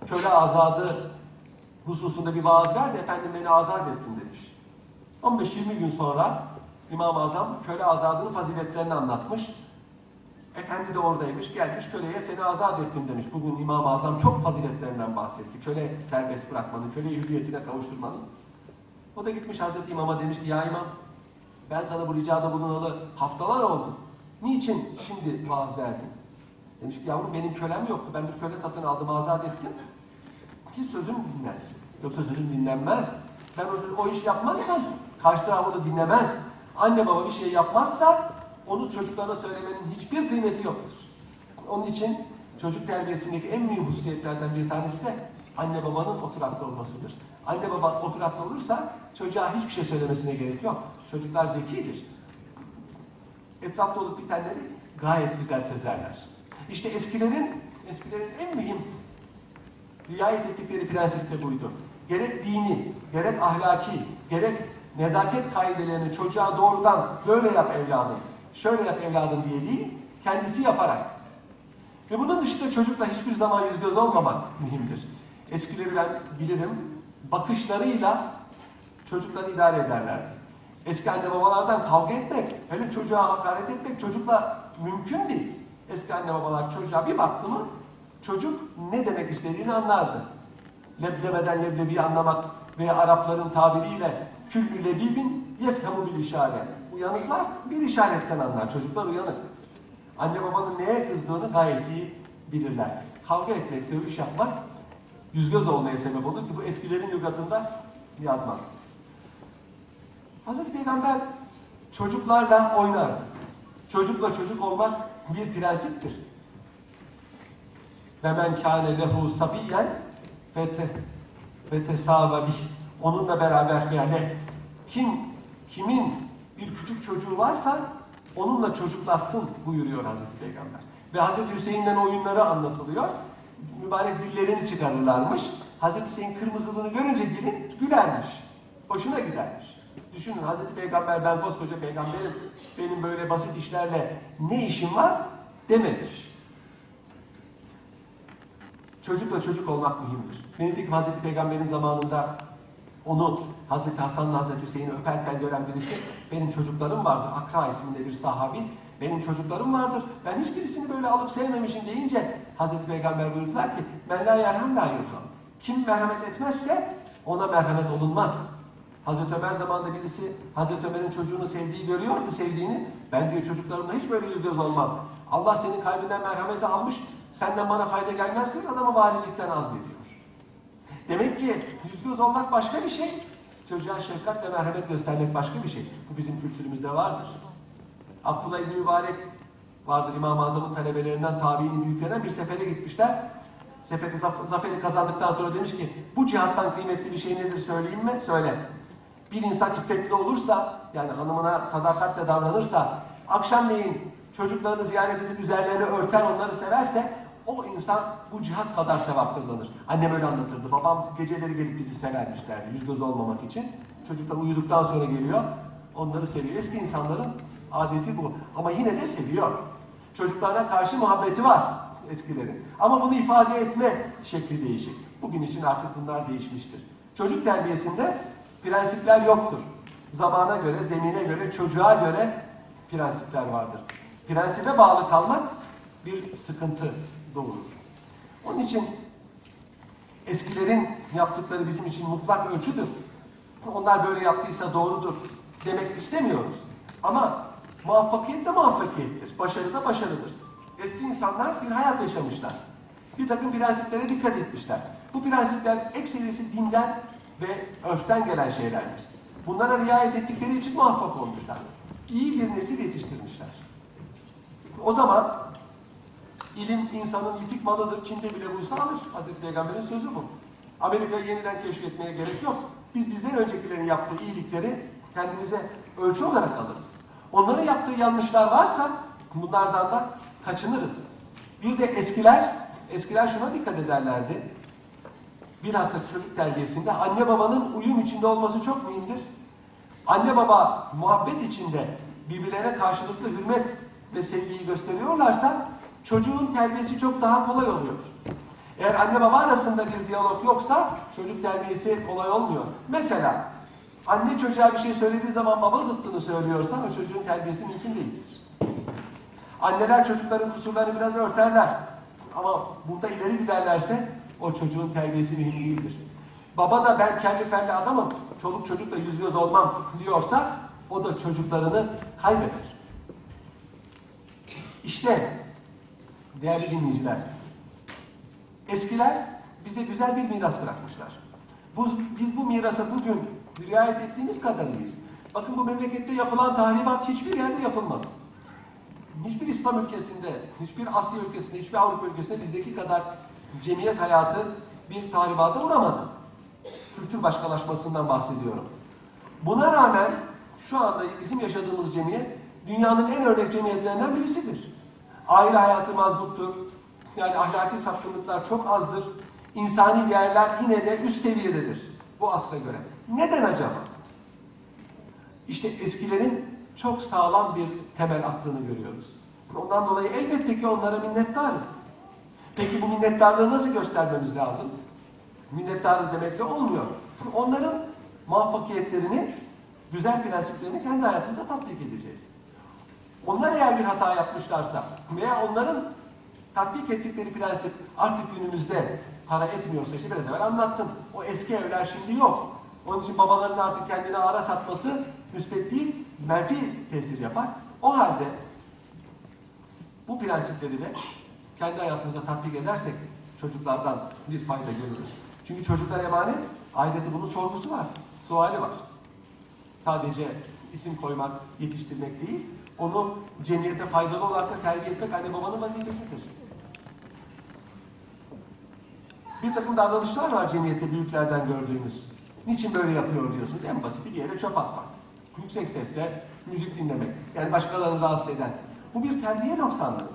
Köle azadı hususunda bir vaaz ver de efendim beni azat etsin demiş. 15-20 gün sonra İmam-ı Azam köle azadının faziletlerini anlatmış. Efendi de oradaymış, gelmiş köleye seni azat ettim demiş. Bugün İmam-ı Azam çok faziletlerinden bahsetti. Köle serbest bırakmanın, köleyi hürriyetine kavuşturmanın. O da gitmiş Hazreti İmam'a demiş ki ya İmam ben sana bu ricada bulunalı haftalar oldu. Niçin şimdi vaaz verdin? Demiş ki yavrum benim kölem yoktu. Ben bir köle satın aldım, azat ettim. Ki sözüm dinlensin. Yoksa sözüm dinlenmez. Ben o, o iş yapmazsam karşı taraf onu dinlemez. Anne baba bir şey yapmazsa onu çocuklara söylemenin hiçbir kıymeti yoktur. Onun için çocuk terbiyesindeki en mühim hususiyetlerden bir tanesi de anne babanın oturaklı olmasıdır. Anne baba oturaklı olursa çocuğa hiçbir şey söylemesine gerek yok. Çocuklar zekidir. Etrafta olup bitenleri gayet güzel sezerler. İşte eskilerin eskilerin en mühim riayet ettikleri prensip de buydu. Gerek dini, gerek ahlaki, gerek nezaket kaidelerini çocuğa doğrudan böyle yap evladım, şöyle yap evladım diye değil, kendisi yaparak. Ve bunun dışında çocukla hiçbir zaman yüz göz olmamak mühimdir. Eskileri ben bilirim, bakışlarıyla çocukları idare ederlerdi. Eski anne babalardan kavga etmek, hele çocuğa hakaret etmek çocukla mümkün değil. Eski anne babalar çocuğa bir baktı mı, çocuk ne demek istediğini anlardı. Leblemeden leblebi anlamak veya Arapların tabiriyle küllü lebibin yefhemu bil işare. Uyanıklar bir işaretten anlar. Çocuklar uyanık. Anne babanın neye kızdığını gayet iyi bilirler. Kavga etmek, dövüş yapmak yüz göz olmaya sebep olur ki bu eskilerin lügatında yazmaz. Hazreti Peygamber çocuklarla oynardı. Çocukla çocuk olmak bir prensiptir. Ve men kâne lehu sabiyyen ve tesâve bih. Onunla beraber yani kim kimin bir küçük çocuğu varsa onunla çocuklaşsın buyuruyor Hazreti Peygamber. Ve Hazreti Hüseyin'den oyunları anlatılıyor. Mübarek dillerini çıkarırlarmış. Hazreti Hüseyin kırmızılığını görünce dilin gülermiş. Hoşuna gidermiş. Düşünün Hazreti Peygamber ben koskoca peygamberim. Benim böyle basit işlerle ne işim var dememiş. Çocukla çocuk olmak mühimdir. Nitekim Hazreti Peygamber'in zamanında onu Hazreti Hasan'la Hazreti Hüseyin'i öperken gören birisi benim çocuklarım vardır. Akra isminde bir sahabi. Benim çocuklarım vardır. Ben hiçbirisini böyle alıp sevmemişim deyince Hazreti Peygamber buyurdular ki men la yerham la yurham. Kim merhamet etmezse ona merhamet olunmaz. Hazreti Ömer zamanında birisi Hazreti Ömer'in çocuğunu sevdiği görüyordu sevdiğini. Ben diyor çocuklarımla hiç böyle yüz göz olmam. Allah senin kalbinden merhameti almış. Senden bana fayda gelmez diyor. Adama valilikten azlediyor. Demek ki yüz göz olmak başka bir şey. Çocuğa şefkat ve merhamet göstermek başka bir şey. Bu bizim kültürümüzde vardır. Abdullah İbni Mübarek vardır İmam-ı Azam'ın talebelerinden, tabiinin büyüklerinden bir sefere gitmişler. Seferi, zaferi kazandıktan sonra demiş ki bu cihattan kıymetli bir şey nedir söyleyeyim mi? Söyle. Bir insan iffetli olursa, yani hanımına sadakatle davranırsa, akşamleyin çocuklarını ziyaret edip üzerlerini örter, onları severse, o insan bu cihat kadar sevap kazanır. Annem öyle anlatırdı. Babam geceleri gelip bizi severmiş yüz göz olmamak için. Çocuklar uyuduktan sonra geliyor, onları seviyor. Eski insanların adeti bu. Ama yine de seviyor. Çocuklarına karşı muhabbeti var eskilerin. Ama bunu ifade etme şekli değişik. Bugün için artık bunlar değişmiştir. Çocuk terbiyesinde prensipler yoktur. Zamana göre, zemine göre, çocuğa göre prensipler vardır. Prensibe bağlı kalmak bir sıkıntı doğurur. Onun için eskilerin yaptıkları bizim için mutlak ölçüdür. Onlar böyle yaptıysa doğrudur demek istemiyoruz. Ama muvaffakiyet de muvaffakiyettir. Başarı da başarıdır. Eski insanlar bir hayat yaşamışlar. Bir takım prensiplere dikkat etmişler. Bu prensipler ekserisi dinden ve örften gelen şeylerdir. Bunlara riayet ettikleri için muvaffak olmuşlar. İyi bir nesil yetiştirmişler. O zaman ilim insanın yitik malıdır. Çin'de bile bulsa alır. Hazreti Peygamber'in sözü bu. Amerika'yı yeniden keşfetmeye gerek yok. Biz bizden öncekilerin yaptığı iyilikleri kendimize ölçü olarak alırız. Onların yaptığı yanlışlar varsa bunlardan da kaçınırız. Bir de eskiler, eskiler şuna dikkat ederlerdi. Bilhassa çocuk terbiyesinde anne babanın uyum içinde olması çok mühimdir. Anne baba muhabbet içinde birbirlerine karşılıklı hürmet ve sevgiyi gösteriyorlarsa çocuğun terbiyesi çok daha kolay oluyor. Eğer anne baba arasında bir diyalog yoksa çocuk terbiyesi kolay olmuyor. Mesela anne çocuğa bir şey söylediği zaman baba zıttını söylüyorsa o çocuğun terbiyesi mümkün değildir. Anneler çocukların kusurlarını biraz örterler. Ama burada ileri giderlerse o çocuğun terbiyesi mühim değildir. Baba da ben kendi ferli adamım, çoluk çocukla yüz göz olmam diyorsa o da çocuklarını kaybeder. İşte değerli dinleyiciler, eskiler bize güzel bir miras bırakmışlar. Bu, biz bu mirasa bugün riayet ettiğimiz kadarıyız. Bakın bu memlekette yapılan tahribat hiçbir yerde yapılmadı. Hiçbir İslam ülkesinde, hiçbir Asya ülkesinde, hiçbir Avrupa ülkesinde bizdeki kadar cemiyet hayatı bir tahribata uğramadı. Kültür başkalaşmasından bahsediyorum. Buna rağmen şu anda bizim yaşadığımız cemiyet dünyanın en örnek cemiyetlerinden birisidir. Aile hayatı mazbuttur. Yani ahlaki sapkınlıklar çok azdır. İnsani değerler yine de üst seviyededir bu asra göre. Neden acaba? İşte eskilerin çok sağlam bir temel attığını görüyoruz. Ondan dolayı elbette ki onlara minnettarız. Peki bu minnettarlığı nasıl göstermemiz lazım? Minnettarız demekle olmuyor. Onların muvaffakiyetlerini, güzel prensiplerini kendi hayatımıza tatbik edeceğiz. Onlar eğer bir hata yapmışlarsa veya onların tatbik ettikleri prensip artık günümüzde para etmiyorsa işte biraz evvel anlattım. O eski evler şimdi yok. Onun için babaların artık kendini ara satması müspet değil, menfi tesir yapar. O halde bu prensipleri de kendi hayatımıza tatbik edersek çocuklardan bir fayda görürüz. Çünkü çocuklar emanet, ahirette bunun sorgusu var, suali var. Sadece isim koymak, yetiştirmek değil, onu cemiyete faydalı olarak da terbiye etmek anne babanın vazifesidir. Bir takım davranışlar var cemiyette büyüklerden gördüğümüz. Niçin böyle yapıyor diyorsunuz? En basiti bir yere çöp atmak. Yüksek sesle müzik dinlemek. Yani başkalarını rahatsız eden. Bu bir terbiye noksanlığıdır.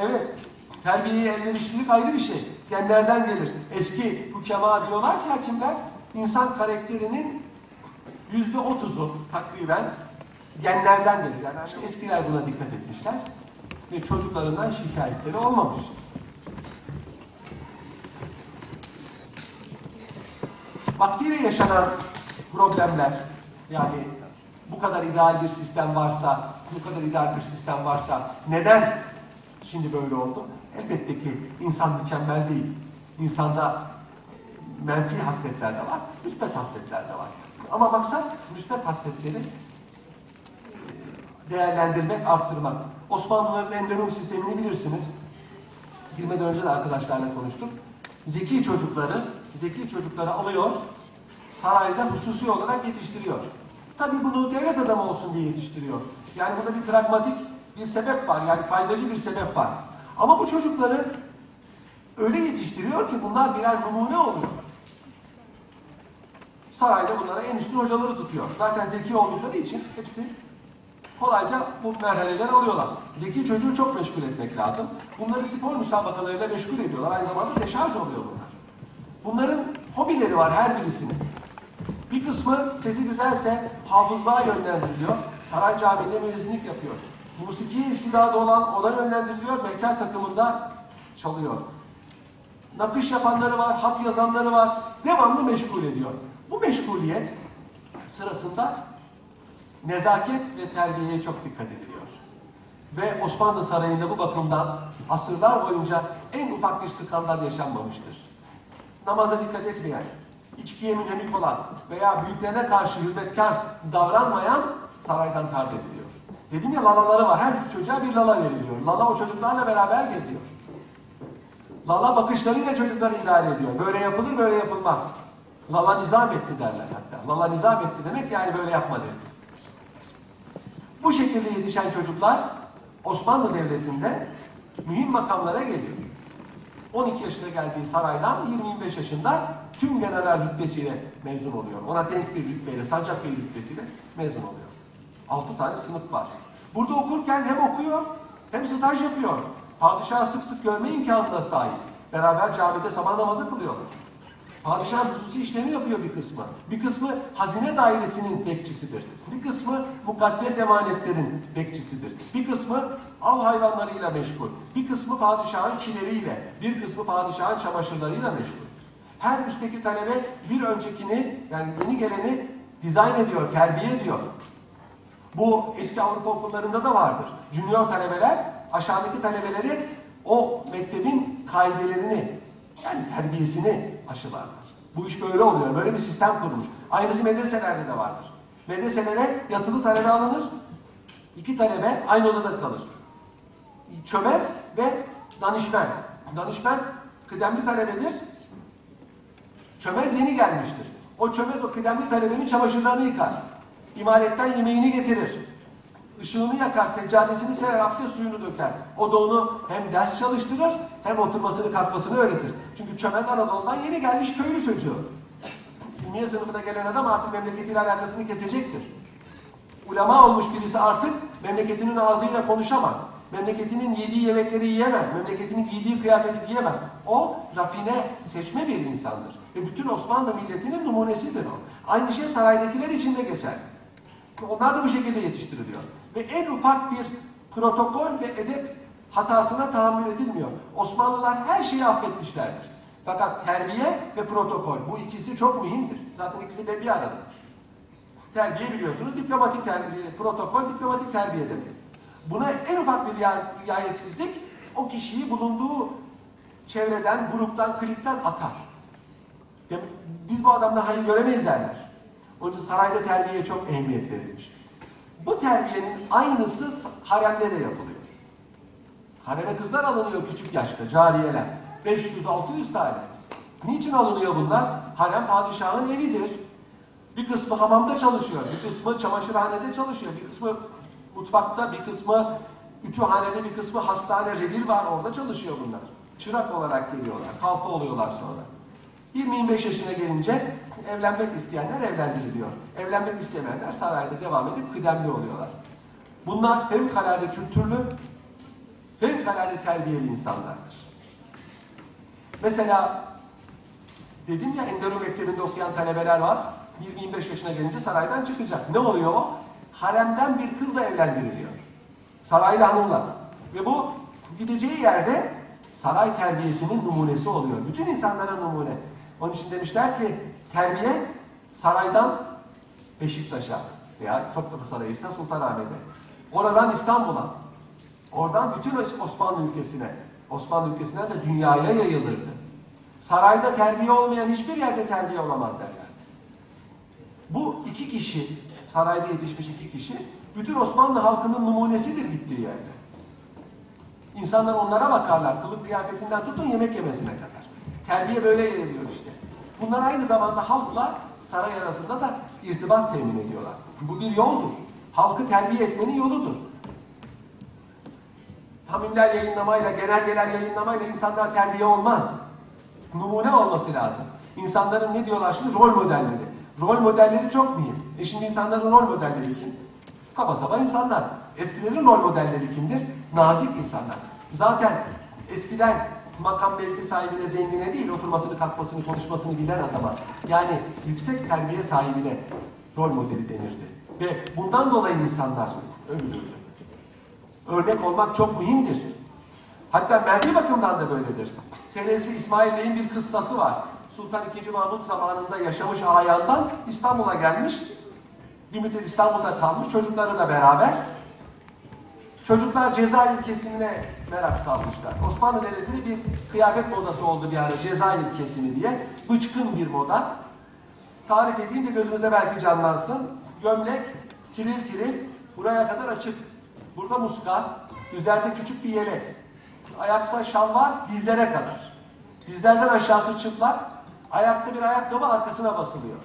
Evet, terbiyeye elverişlilik ayrı bir şey. Genlerden gelir. Eski hükema diyorlar ki hakimler, insan karakterinin yüzde otuzu takriben genlerden gelir. Yani işte eskiler buna dikkat etmişler. Ve çocuklarından şikayetleri olmamış. Vaktiyle yaşanan problemler, yani bu kadar ideal bir sistem varsa, bu kadar ideal bir sistem varsa neden şimdi böyle oldu? Elbette ki insan mükemmel değil. İnsanda menfi hasletler de var, müspet hasletler de var. Ama maksat müspet hasletleri değerlendirmek, arttırmak. Osmanlıların enderum sistemini bilirsiniz. Girmeden önce de arkadaşlarla konuştuk. Zeki çocukları, zeki çocukları alıyor, sarayda hususi olarak yetiştiriyor. Tabii bunu devlet adamı olsun diye yetiştiriyor. Yani burada bir pragmatik bir sebep var, yani faydacı bir sebep var. Ama bu çocukları öyle yetiştiriyor ki bunlar birer numune oluyor. Sarayda bunlara en üstün hocaları tutuyor. Zaten zeki oldukları için hepsi kolayca bu merhaleleri alıyorlar. Zeki çocuğu çok meşgul etmek lazım. Bunları spor müsabakalarıyla meşgul ediyorlar. Aynı zamanda deşarj oluyor bunlar. Bunların hobileri var her birisinin. Bir kısmı sesi güzelse hafızlığa yönlendiriliyor. Saray Camii'nde müezzinlik yapıyor. Musiki istidadı olan ona yönlendiriliyor. Mekter takımında çalıyor. Nakış yapanları var, hat yazanları var. Devamlı meşgul ediyor. Bu meşguliyet sırasında nezaket ve terbiyeye çok dikkat ediliyor. Ve Osmanlı Sarayı'nda bu bakımdan asırlar boyunca en ufak bir skandal yaşanmamıştır. Namaza dikkat etmeyen, içkiye münhemik olan veya büyüklerine karşı hürmetkar davranmayan saraydan tard ediliyor. Dedim ya lalaları var. Her üç çocuğa bir lala veriliyor. Lala o çocuklarla beraber geziyor. Lala bakışlarıyla çocukları idare ediyor. Böyle yapılır, böyle yapılmaz. Lala nizam etti derler hatta. Lala nizam etti demek yani böyle yapma dedi. Bu şekilde yetişen çocuklar Osmanlı Devleti'nde mühim makamlara geliyor. 12 yaşına geldiği saraydan 20-25 yaşında tüm general rütbesiyle mezun oluyor. Ona denk bir rütbeyle, sancak bir rütbesiyle mezun oluyor. 6 tane sınıf var. Burada okurken hem okuyor hem staj yapıyor. Padişahı sık sık görme imkanına sahip. Beraber camide sabah namazı kılıyorlar. Padişah hususi işlerini yapıyor bir kısmı. Bir kısmı hazine dairesinin bekçisidir. Bir kısmı mukaddes emanetlerin bekçisidir. Bir kısmı av hayvanlarıyla meşgul. Bir kısmı padişahın kileriyle, bir kısmı padişahın çamaşırlarıyla meşgul. Her üstteki talebe bir öncekini yani yeni geleni dizayn ediyor, terbiye ediyor. Bu eski Avrupa okullarında da vardır. Junior talebeler aşağıdaki talebeleri o mektebin kaidelerini yani terbiyesini aşılarlar. Bu iş böyle oluyor. Böyle bir sistem kurmuş. Aynısı medreselerde de vardır. Medreselere yatılı talebe alınır. İki talebe aynı odada kalır. Çömez ve danışment. Danışment kıdemli talebedir. Çömez yeni gelmiştir. O çömez o kıdemli talebenin çamaşırlarını yıkar. İmaretten yemeğini getirir. Işığını yakar, seccadesini serer, abdest suyunu döker. O da onu hem ders çalıştırır hem oturmasını kalkmasını öğretir. Çünkü çömez Anadolu'dan yeni gelmiş köylü çocuğu. Dünya sınıfına gelen adam artık memleketiyle alakasını kesecektir. Ulema olmuş birisi artık memleketinin ağzıyla konuşamaz. Memleketinin yediği yemekleri yiyemez. Memleketinin giydiği kıyafeti giyemez. O rafine, seçme bir insandır. Ve bütün Osmanlı milletinin numunesidir o. Aynı şey saraydakiler için de geçer. Onlar da bu şekilde yetiştiriliyor. Ve en ufak bir protokol ve edep hatasına tahammül edilmiyor. Osmanlılar her şeyi affetmişlerdir. Fakat terbiye ve protokol bu ikisi çok mühimdir. Zaten ikisi de bir aradadır. Terbiye biliyorsunuz diplomatik terbiye, protokol diplomatik terbiye demek. Buna en ufak bir riayet- riayetsizlik o kişiyi bulunduğu çevreden, gruptan, klikten atar. Biz bu adamdan hayır göremeyiz derler. Onun için sarayda terbiyeye çok ehemmiyet verilmiş. Bu terbiyenin aynısı haremde de yapılıyor. Hareme kızlar alınıyor küçük yaşta, cariyeler. 500-600 tane. Niçin alınıyor bunlar? Harem padişahın evidir. Bir kısmı hamamda çalışıyor, bir kısmı çamaşırhanede çalışıyor, bir kısmı mutfakta, bir kısmı ütühanede, bir kısmı hastane, revir var orada çalışıyor bunlar. Çırak olarak geliyorlar, kalfa oluyorlar sonra. 20-25 yaşına gelince evlenmek isteyenler evlendiriliyor. Evlenmek istemeyenler sarayda devam edip kıdemli oluyorlar. Bunlar fevkalade kültürlü, fevkalade terbiyeli insanlardır. Mesela dedim ya Enderun Mektebi'nde okuyan talebeler var. 20-25 yaşına gelince saraydan çıkacak. Ne oluyor o? Haremden bir kızla evlendiriliyor. Saraylı hanımla. Ve bu gideceği yerde saray terbiyesinin numunesi oluyor. Bütün insanlara numune. Onun için demişler ki terbiye saraydan Beşiktaş'a veya Topkapı Sarayı ise Sultanahmet'e. Oradan İstanbul'a. Oradan bütün Osmanlı ülkesine. Osmanlı ülkesinden de dünyaya yayılırdı. Sarayda terbiye olmayan hiçbir yerde terbiye olamaz derlerdi. Bu iki kişi, sarayda yetişmiş iki kişi, bütün Osmanlı halkının numunesidir gittiği yerde. İnsanlar onlara bakarlar, kılık kıyafetinden tutun yemek yemesine kadar. Terbiye böyle yayılıyor işte. Bunlar aynı zamanda halkla saray arasında da irtibat temin ediyorlar. Bu bir yoldur. Halkı terbiye etmenin yoludur. Tamimler yayınlamayla, genelgeler yayınlamayla insanlar terbiye olmaz. Numune olması lazım. İnsanların ne diyorlar şimdi? Rol modelleri. Rol modelleri çok mühim. E şimdi insanların rol modelleri kim? Kaba saba insanlar. Eskilerin rol modelleri kimdir? Nazik insanlar. Zaten eskiden makam mevki sahibine, zengine değil, oturmasını, kalkmasını, konuşmasını bilen adama, yani yüksek terbiye sahibine rol modeli denirdi. Ve bundan dolayı insanlar övülürdü. Örnek olmak çok mühimdir. Hatta menfi bakımdan da böyledir. Senezli İsmail Bey'in bir kıssası var. Sultan II. Mahmut zamanında yaşamış Alayan'dan İstanbul'a gelmiş. Bir müddet İstanbul'da kalmış çocuklarıyla beraber. Çocuklar Cezayir kesimine merak salmışlar. Osmanlı Devleti'nde bir kıyafet modası oldu bir ara Cezayir kesimi diye. Bıçkın bir moda. Tarif edeyim de gözünüzde belki canlansın. Gömlek tiril tiril buraya kadar açık. Burada muska, üzerinde küçük bir yelek. Ayakta şal var dizlere kadar. Dizlerden aşağısı çıplak. Ayakta bir ayakkabı arkasına basılıyor.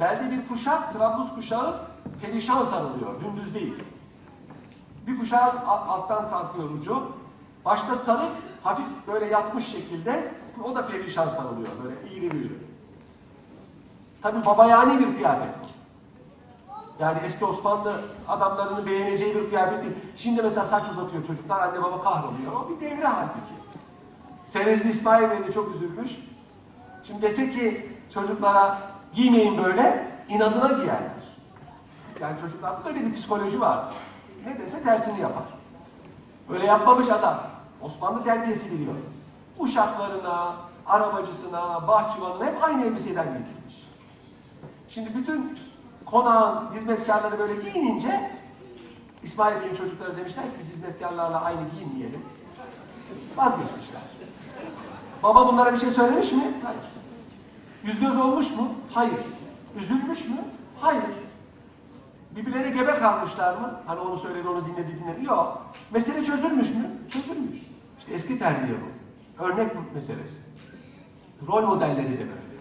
Belde bir kuşak, Trablus kuşağı perişan sarılıyor, dümdüz değil. Bir kuşağın alttan sarkıyor ucu. Başta sarık, hafif böyle yatmış şekilde, o da perişan sarılıyor, böyle iğri büğrü. Tabi babayani bir kıyafet bu. Yani eski Osmanlı adamlarının beğeneceği bir kıyafet değil. Şimdi mesela saç uzatıyor çocuklar, anne baba kahroluyor. O bir devre halbuki. Senezli İsmail Bey çok üzülmüş. Şimdi dese ki çocuklara giymeyin böyle, inadına giyerler. Yani çocuklarda da bir psikoloji var. Ne dese tersini yapar. Öyle yapmamış adam. Osmanlı terbiyesi biliyor. Uşaklarına, arabacısına, bahçıvanına hep aynı elbiseden getirmiş. Şimdi bütün konağın hizmetkarları böyle giyinince İsmail Bey'in çocukları demişler ki biz hizmetkarlarla aynı giyinmeyelim. Vazgeçmişler. Baba bunlara bir şey söylemiş mi? Hayır. Yüz göz olmuş mu? Hayır. Üzülmüş mü? Hayır. Birbirlerine gebe kalmışlar mı? Hani onu söyledi, onu dinledi, dinledi. Yok. Mesele çözülmüş mü? Çözülmüş. İşte eski terbiye bu. Örnek meselesi. Rol modelleri de böyle.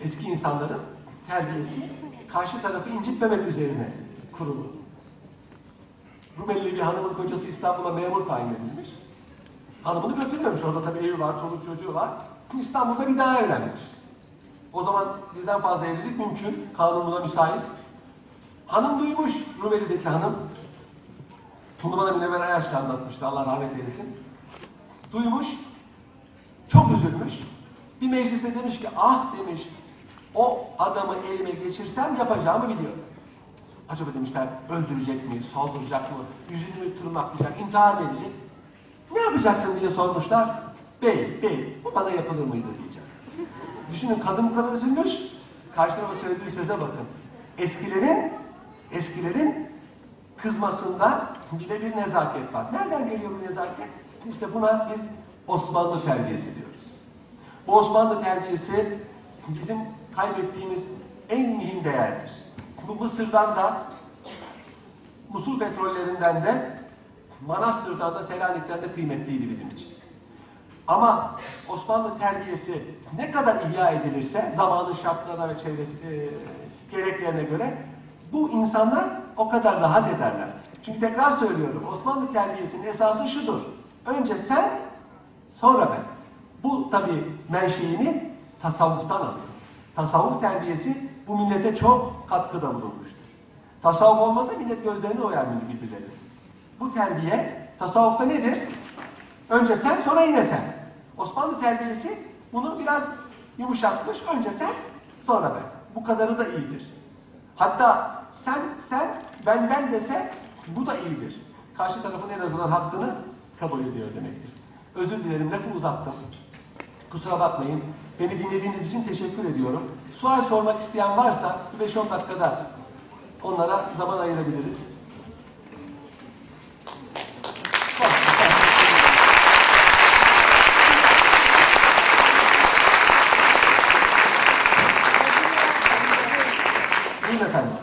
Eski insanların terbiyesi karşı tarafı incitmemek üzerine kurulu. Rumeli bir hanımın kocası İstanbul'a memur tayin edilmiş. Hanımını götürmemiş. Orada tabii evi var, çoluk çocuğu var. İstanbul'da bir daha evlenmiş. O zaman birden fazla evlilik mümkün. Kanun buna müsait. Hanım duymuş Rumeli'deki hanım. Bunu bana Münevver Ayaş'la anlatmıştı. Allah rahmet eylesin. Duymuş. Çok üzülmüş. Bir meclise demiş ki ah demiş o adamı elime geçirsem yapacağımı biliyorum. Acaba demişler öldürecek mi, saldıracak mı, yüzünü mü tırmaklayacak, intihar mı edecek? Ne yapacaksın diye sormuşlar. Bey, bey bu bana yapılır mıydı diyeceğim. Düşünün kadın kadar üzülmüş. Karşı tarafa söylediği söze bakın. Eskilerin, eskilerin kızmasında bile bir nezaket var. Nereden geliyor bu nezaket? İşte buna biz Osmanlı terbiyesi diyoruz. Bu Osmanlı terbiyesi bizim kaybettiğimiz en mühim değerdir. Bu Mısır'dan da, Musul petrollerinden de, Manastır'dan da, Selanik'ten de kıymetliydi bizim için. Ama Osmanlı terbiyesi ne kadar ihya edilirse zamanın şartlarına ve çevresi e, gereklerine göre bu insanlar o kadar rahat ederler. Çünkü tekrar söylüyorum Osmanlı terbiyesinin esası şudur. Önce sen sonra ben. Bu tabi menşeini tasavvuftan alıyor. Tasavvuf terbiyesi bu millete çok katkıda bulunmuştur. Tasavvuf olmasa millet gözlerini oyar birbirlerine. Bu terbiye tasavvufta nedir? Önce sen sonra yine sen. Osmanlı terbiyesi bunu biraz yumuşatmış. Önce sen sonra ben. Bu kadarı da iyidir. Hatta sen sen ben ben dese bu da iyidir. Karşı tarafın en azından hakkını kabul ediyor demektir. Özür dilerim lafı uzattım. Kusura bakmayın. Beni dinlediğiniz için teşekkür ediyorum. Sual sormak isteyen varsa 5-10 dakikada onlara zaman ayırabiliriz. Buyurun efendim.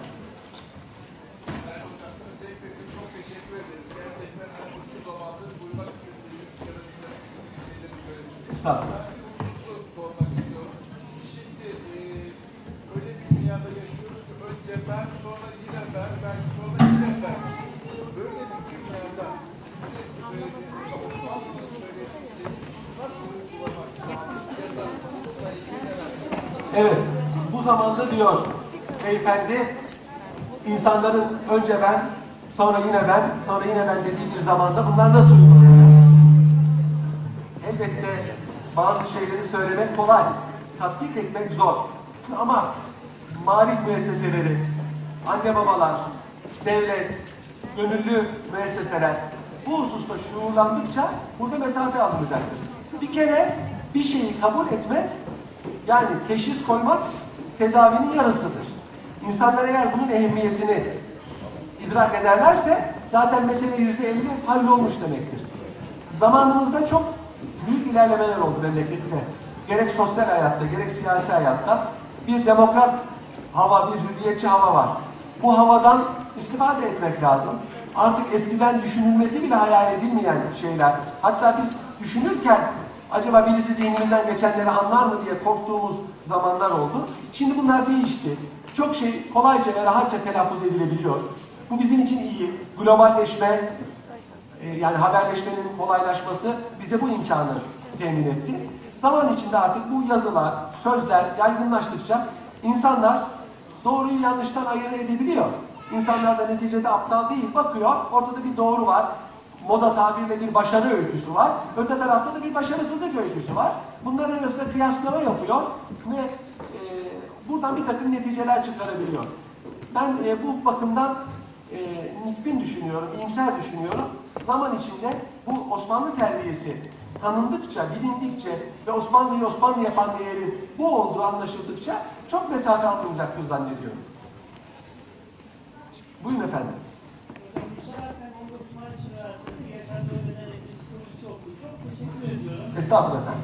İnsanların önce ben, sonra yine ben, sonra yine ben dediği bir zamanda bunlar nasıl uygulanıyor? Elbette bazı şeyleri söylemek kolay, tatbik etmek zor. Ama marif müesseseleri, anne babalar, devlet, gönüllü müesseseler bu hususta şuurlandıkça burada mesafe alınacaktır. Bir kere bir şeyi kabul etmek yani teşhis koymak tedavinin yarısıdır. İnsanlar eğer bunun ehemmiyetini idrak ederlerse zaten mesele yüzde elli hallolmuş demektir. Zamanımızda çok büyük ilerlemeler oldu memlekette. Gerek sosyal hayatta, gerek siyasi hayatta bir demokrat hava, bir hürriyetçi hava var. Bu havadan istifade etmek lazım. Artık eskiden düşünülmesi bile hayal edilmeyen şeyler. Hatta biz düşünürken acaba birisi zihninden geçenleri anlar mı diye korktuğumuz zamanlar oldu. Şimdi bunlar değişti. Çok şey kolayca ve rahatça telaffuz edilebiliyor. Bu bizim için iyi. Globalleşme, e, yani haberleşmenin kolaylaşması bize bu imkanı temin etti. Zaman içinde artık bu yazılar, sözler yaygınlaştıkça insanlar doğruyu yanlıştan ayırt edebiliyor. İnsanlar da neticede aptal değil. Bakıyor, ortada bir doğru var. Moda tabirle bir başarı öyküsü var. Öte tarafta da bir başarısızlık öyküsü var. Bunların arasında kıyaslama yapıyor ve e, buradan bir takım neticeler çıkarabiliyor. Ben e, bu bakımdan e, nikbin düşünüyorum, iyimser düşünüyorum. Zaman içinde bu Osmanlı terbiyesi tanındıkça, bilindikçe ve Osmanlı'yı Osmanlı yapan değerin bu olduğu anlaşıldıkça çok mesafe alınacaktır zannediyorum. Buyurun efendim. Estağfurullah efendim.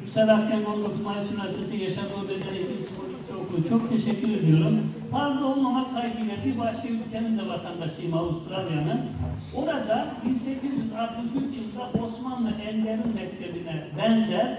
Yüksel Akdeniz 19 Mayıs Üniversitesi Yaşar Öğretmen Eğitim Psikolojisi Okulu. Çok teşekkür ediyorum. Fazla olmamak kaydıyla bir başka ülkenin de vatandaşıyım Avustralya'nın. Orada 1863 yılında Osmanlı Enderun Mektebi'ne benzer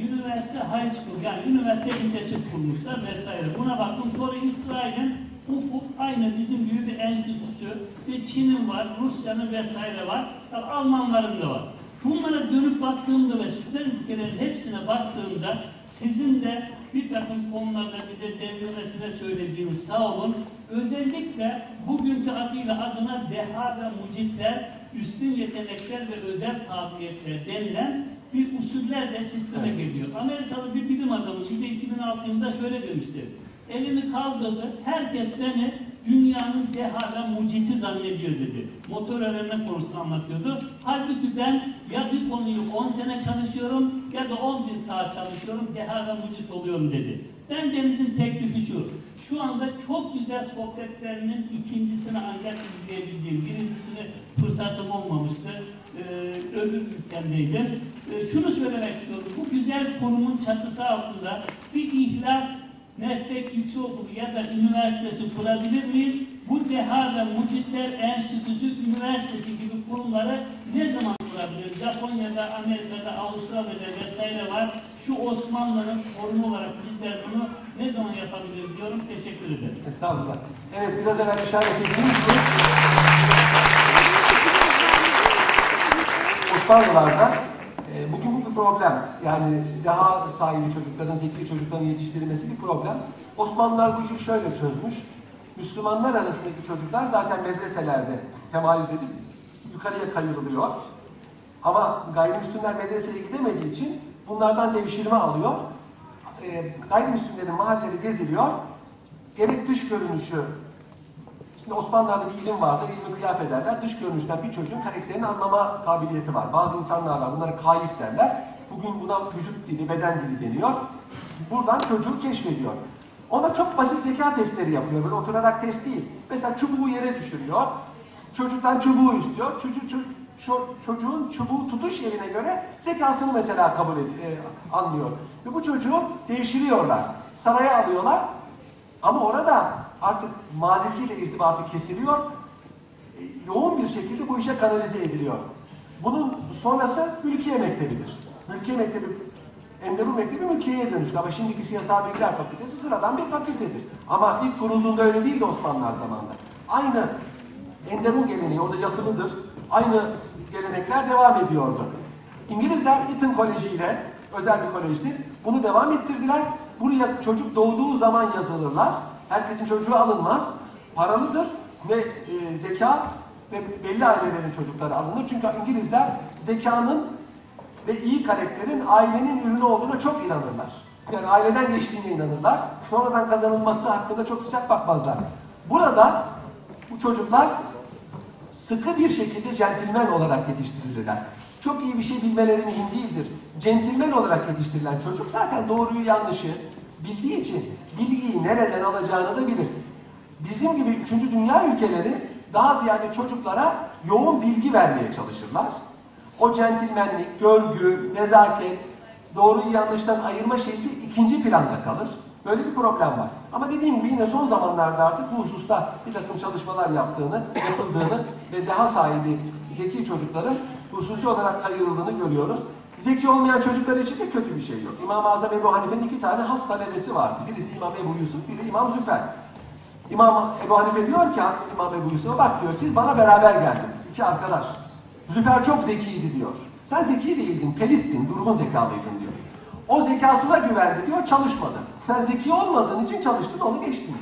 üniversite high school yani üniversite lisesi kurmuşlar vesaire. Buna baktım sonra İsrail'in hukuk aynı bizim gibi bir enstitüsü ve Çin'in var, Rusya'nın vesaire var, tabii Almanların da var. Bunlara dönüp baktığımda ve süper ülkelerin hepsine baktığımda sizin de bir takım konularda bize devrilmesine söylediğiniz sağ olun. Özellikle bugünkü adıyla adına deha ve mucitler, üstün yetenekler ve özel kabiliyetler denilen bir usullerle sisteme Evet. geliyor. Amerikalı bir bilim adamı bize 2006 yılında şöyle demişti. Elini kaldırdı, herkes beni dünyanın deha ve muciti zannediyor dedi. Motor öğrenme konusunu anlatıyordu. Halbuki ben ya bir konuyu 10 sene çalışıyorum ya da 11 saat çalışıyorum, deha ve mucit oluyorum dedi. Ben Deniz'in teklifi şu, şu anda çok güzel sohbetlerinin ikincisini ancak izleyebildiğim, birincisini fırsatım olmamıştı. Ee, öbür ülkemdeydim. Ee, şunu söylemek istiyorum, bu güzel konumun çatısı altında bir ihlas meslek yüksekokulu ya da üniversitesi kurabilir miyiz? Bu deha ve mucitler enstitüsü üniversitesi gibi kurumları ne zaman kurabiliriz? Japonya'da, Amerika'da, Avustralya'da vesaire var. Şu Osmanlı'nın torunu olarak bizler bunu ne zaman yapabiliriz diyorum. Teşekkür ederim. Estağfurullah. Evet biraz evvel işaret ettiğimiz gibi Osmanlılar'da e, bugün bu bir problem. Yani daha sahibi çocukların, zeki çocukların yetiştirilmesi bir problem. Osmanlılar bu işi şöyle çözmüş. Müslümanlar arasındaki çocuklar zaten medreselerde temayüz edip yukarıya kayırılıyor. Ama gayrimüslimler medreseye gidemediği için bunlardan devşirme alıyor. E, gayrimüslimlerin mahalleleri geziliyor. Gerek dış görünüşü, Şimdi Osmanlılar'da bir ilim vardır, ilmi kıyaf ederler. Dış görünüşten bir çocuğun karakterini anlama kabiliyeti var. Bazı insanlar var, bunlara kaif derler. Bugün buna vücut dili, beden dili deniyor. Buradan çocuğu keşfediyor. Ona çok basit zeka testleri yapıyor, böyle oturarak test değil. Mesela çubuğu yere düşürüyor, çocuktan çubuğu istiyor. Çocuğu, ço- ço- çocuğun çubuğu tutuş yerine göre zekasını mesela kabul ed- e, anlıyor. Ve bu çocuğu devşiriyorlar, saraya alıyorlar. Ama orada artık mazisiyle irtibatı kesiliyor. E, Yoğun bir şekilde bu işe kanalize ediliyor. Bunun sonrası Mülkiye Mektebi'dir. Mülkiye Mektebi, Enderun Mektebi Mülkiye'ye dönüştü ama şimdiki Siyasal Bilgiler Fakültesi sıradan bir fakültedir. Ama ilk kurulduğunda öyle değildi Osmanlılar zamanında. Aynı Enderun geleneği orada yatılıdır. Aynı gelenekler devam ediyordu. İngilizler Eton Koleji ile özel bir kolejdir. Bunu devam ettirdiler. Buraya çocuk doğduğu zaman yazılırlar. Herkesin çocuğu alınmaz. Paralıdır ve e, zeka ve belli ailelerin çocukları alınır. Çünkü İngilizler zekanın ve iyi karakterin ailenin ürünü olduğuna çok inanırlar. Yani aileden geçtiğine inanırlar. Sonradan kazanılması hakkında çok sıcak bakmazlar. Burada bu çocuklar sıkı bir şekilde centilmen olarak yetiştirilirler. Çok iyi bir şey bilmeleri mühim değildir. Centilmen olarak yetiştirilen çocuk zaten doğruyu yanlışı bildiği için bilgiyi nereden alacağını da bilir. Bizim gibi 3. dünya ülkeleri daha ziyade çocuklara yoğun bilgi vermeye çalışırlar. O centilmenlik, görgü, nezaket, doğruyu yanlıştan ayırma şeysi ikinci planda kalır. Böyle bir problem var. Ama dediğim gibi yine son zamanlarda artık bu hususta bir takım çalışmalar yaptığını, yapıldığını ve daha sahibi zeki çocukların hususi olarak kayırıldığını görüyoruz. Zeki olmayan çocuklar için de kötü bir şey yok. İmam-ı Azam Ebu Hanife'nin iki tane has talebesi vardı. Birisi İmam Ebu Yusuf, biri İmam Züfer. İmam Ebu Hanife diyor ki İmam Ebu Yusuf'a bak diyor siz bana beraber geldiniz. iki arkadaş. Züfer çok zekiydi diyor. Sen zeki değildin, pelittin, durgun zekalıydın diyor. O zekasına güvendi diyor, çalışmadı. Sen zeki olmadığın için çalıştın, onu geçtin diyor.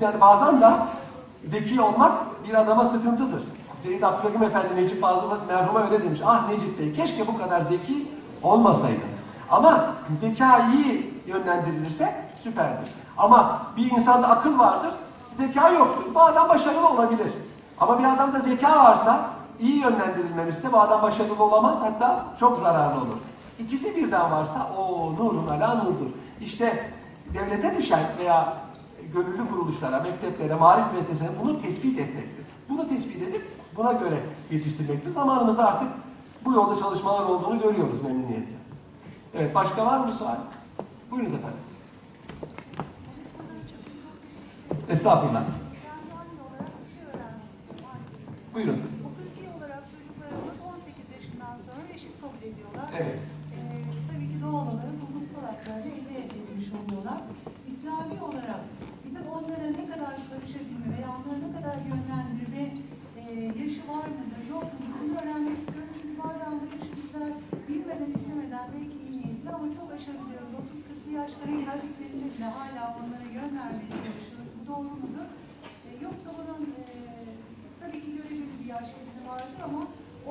Yani bazen de zeki olmak bir adama sıkıntıdır. Seyyid Abdülhakim Efendi Necip Fazıl merhuma öyle demiş. Ah Necip Bey keşke bu kadar zeki olmasaydın. Ama zeka iyi yönlendirilirse süperdir. Ama bir insanda akıl vardır, zeka yoktur. Bu adam başarılı olabilir. Ama bir adamda zeka varsa, iyi yönlendirilmemişse bu adam başarılı olamaz, hatta çok zararlı olur. İkisi birden varsa o nurun ala nurdur. İşte devlete düşen veya gönüllü kuruluşlara, mekteplere, marif müesseselerine bunu tespit etmektir. Bunu tespit edip buna göre yetiştirmektir. Zamanımızda artık bu yolda çalışmalar olduğunu görüyoruz memnuniyetle. Evet, başka var mı sual? Buyurunuz efendim. Estağfurullah. Buyurun. Hukuki olarak çocuklarımız 18 yaşından sonra eşit kabul ediyorlar. Evet. Ee, tabii ki doğal olarak hukuksal haklarını elde etmiş oluyorlar. İslami olarak bizim onlara ne kadar karışabilme veya onları ne kadar yönlendirme e, yaşı var mıdır, yok mudur bunu öğrenmek istiyorum. Çünkü bazen bu yaşlılar bilmeden, istemeden belki iyi niyetli ama çok aşabiliyoruz. 30-40 yaşlara geldiklerinde bile hala onlara yön vermeye çalışıyoruz. Bu doğru mudur? E, yoksa bunun e, tabii ki göreceli bir yaş limiti vardır ama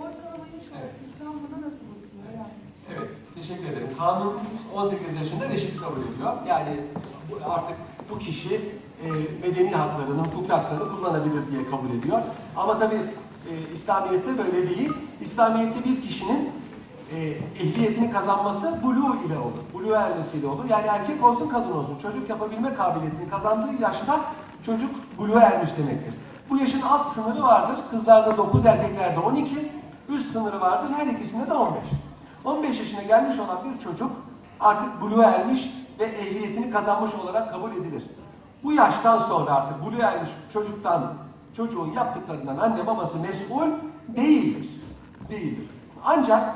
ortalama yaş olarak İslam buna nasıl bakıyor? Yani. Evet, teşekkür ederim. Kanun 18 yaşında reşit kabul ediyor. Yani artık bu kişi e, medeni haklarını, hukuki haklarını kullanabilir diye kabul ediyor. Ama tabii e, İslamiyet'te böyle değil. İslamiyet'te bir kişinin e, ehliyetini kazanması bulu ile olur. Bulu ermesiyle olur. Yani erkek olsun kadın olsun. Çocuk yapabilme kabiliyetini kazandığı yaşta çocuk buluğa ermiş demektir. Bu yaşın alt sınırı vardır. Kızlarda 9, erkeklerde 12. Üst sınırı vardır. Her ikisinde de 15. 15 yaşına gelmiş olan bir çocuk artık buluğa ermiş ve ehliyetini kazanmış olarak kabul edilir. Bu yaştan sonra artık buluğa ermiş çocuktan, çocuğun yaptıklarından anne babası mesul değildir. Değildir. Ancak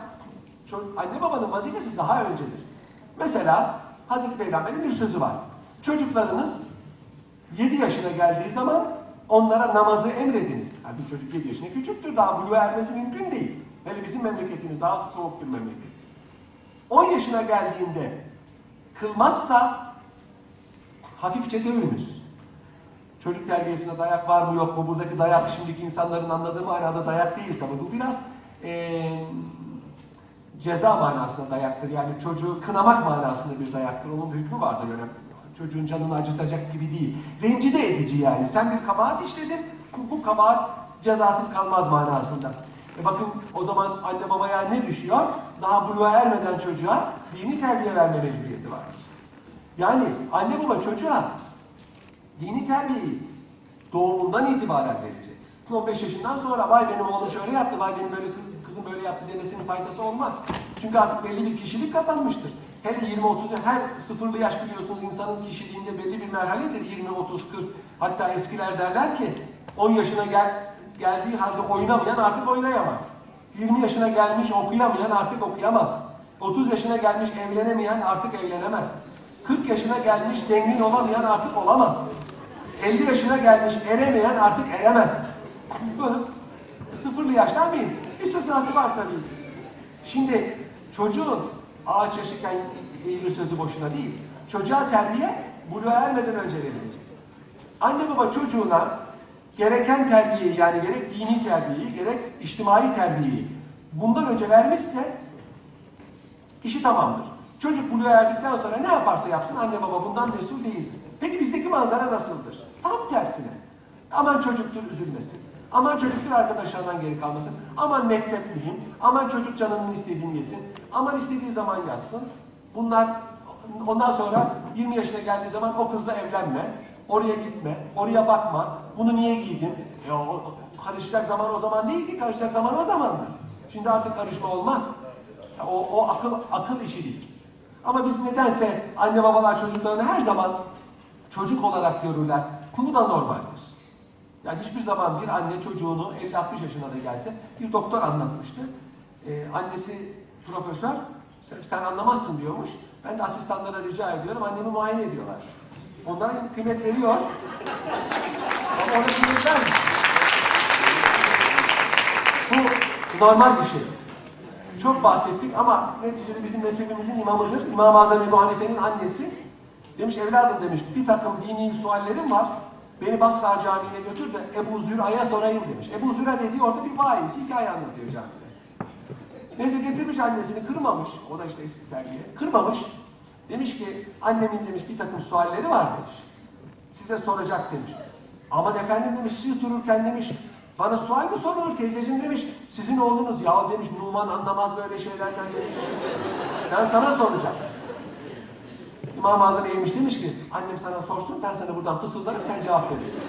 anne babanın vazifesi daha öncedir. Mesela Hazreti Peygamber'in bir sözü var. Çocuklarınız 7 yaşına geldiği zaman onlara namazı emrediniz. Yani bir çocuk 7 yaşına küçüktür, daha buluğa ermesi mümkün değil. Hele bizim memleketimiz daha soğuk bir memleket. 10 yaşına geldiğinde kılmazsa hafifçe dövünüz. Çocuk terbiyesine dayak var mı yok mu? Buradaki dayak şimdiki insanların anladığı manada dayak değil tabii. Bu biraz eee, ceza manasında dayaktır. Yani çocuğu kınamak manasında bir dayaktır. Onun hükmü vardır öyle. Çocuğun canını acıtacak gibi değil. Rencide edici yani. Sen bir kabahat işledin, bu kabahat cezasız kalmaz manasında. E bakın o zaman anne babaya ne düşüyor? Daha buluğa ermeden çocuğa dini terbiye verme mecburiyeti var. Yani anne baba çocuğa dini terbiyeyi doğumundan itibaren verecek. 15 yaşından sonra vay benim oğlum şöyle yaptı, vay benim böyle kız- kızım böyle yaptı demesinin faydası olmaz. Çünkü artık belli bir kişilik kazanmıştır. Hele 20-30 her sıfırlı yaş biliyorsunuz insanın kişiliğinde belli bir merhaledir. 20, 30, 40 hatta eskiler derler ki 10 yaşına gel, geldiği halde oynamayan artık oynayamaz. 20 yaşına gelmiş okuyamayan artık okuyamaz. 30 yaşına gelmiş evlenemeyen artık evlenemez. 40 yaşına gelmiş zengin olamayan artık olamaz. 50 yaşına gelmiş eremeyen artık eremez. Bunun sıfırlı yaştan bir istisnası var tabii. Şimdi çocuğun ağaç yaşıken eğilir sözü boşuna değil. Çocuğa terbiye buluğa ermeden önce verilecek. Anne baba çocuğuna gereken terbiyeyi yani gerek dini terbiyeyi gerek içtimai terbiyeyi bundan önce vermişse işi tamamdır. Çocuk buluğa erdikten sonra ne yaparsa yapsın anne baba bundan mesul değildir. Peki bizdeki manzara nasıldır? Tam tersine. Aman çocuktur üzülmesin. Aman çocuktur arkadaşlarından geri kalmasın. Aman mektep mühim. Aman çocuk canının istediğini yesin. Aman istediği zaman yazsın. Bunlar ondan sonra 20 yaşına geldiği zaman o kızla evlenme. Oraya gitme. Oraya bakma. Bunu niye giydin? O- karışacak zaman o zaman değil ki. Karışacak zaman o zamandır. Şimdi artık karışma olmaz. Ya O, o akıl akıl işi değil. Ama biz nedense anne babalar çocuklarını her zaman çocuk olarak görürler. Bu da normaldir. Yani hiçbir zaman bir anne çocuğunu 50-60 yaşına da gelse bir doktor anlatmıştı. Ee, annesi profesör sen, sen anlamazsın diyormuş. Ben de asistanlara rica ediyorum annemi muayene ediyorlar. Onlara kıymet veriyor. Ama ona kıymet vermiyor. Bu normal bir şey. Çok bahsettik ama neticede bizim mezhebimizin imamıdır. İmam-ı Azam Ebu Hanife'nin annesi demiş evladım demiş bir takım dini suallerim var. Beni Basra Camii'ne götür de Ebu Züra'ya sorayım demiş. Ebu Züra dediği orada bir vaiz, hikaye anlatıyor camide. Neyse getirmiş annesini kırmamış. O da işte eski terbiye. Kırmamış. Demiş ki annemin demiş bir takım sualleri var demiş. Size soracak demiş. Aman efendim demiş siz dururken demiş bana sual mı sorulur teyzeciğim demiş. Sizin oğlunuz ya demiş Numan anlamaz böyle şeylerden demiş. Ben sana soracağım. İmam-ı Azam eğilmiş demiş ki annem sana sorsun ben sana buradan fısıldarım sen cevap verirsin.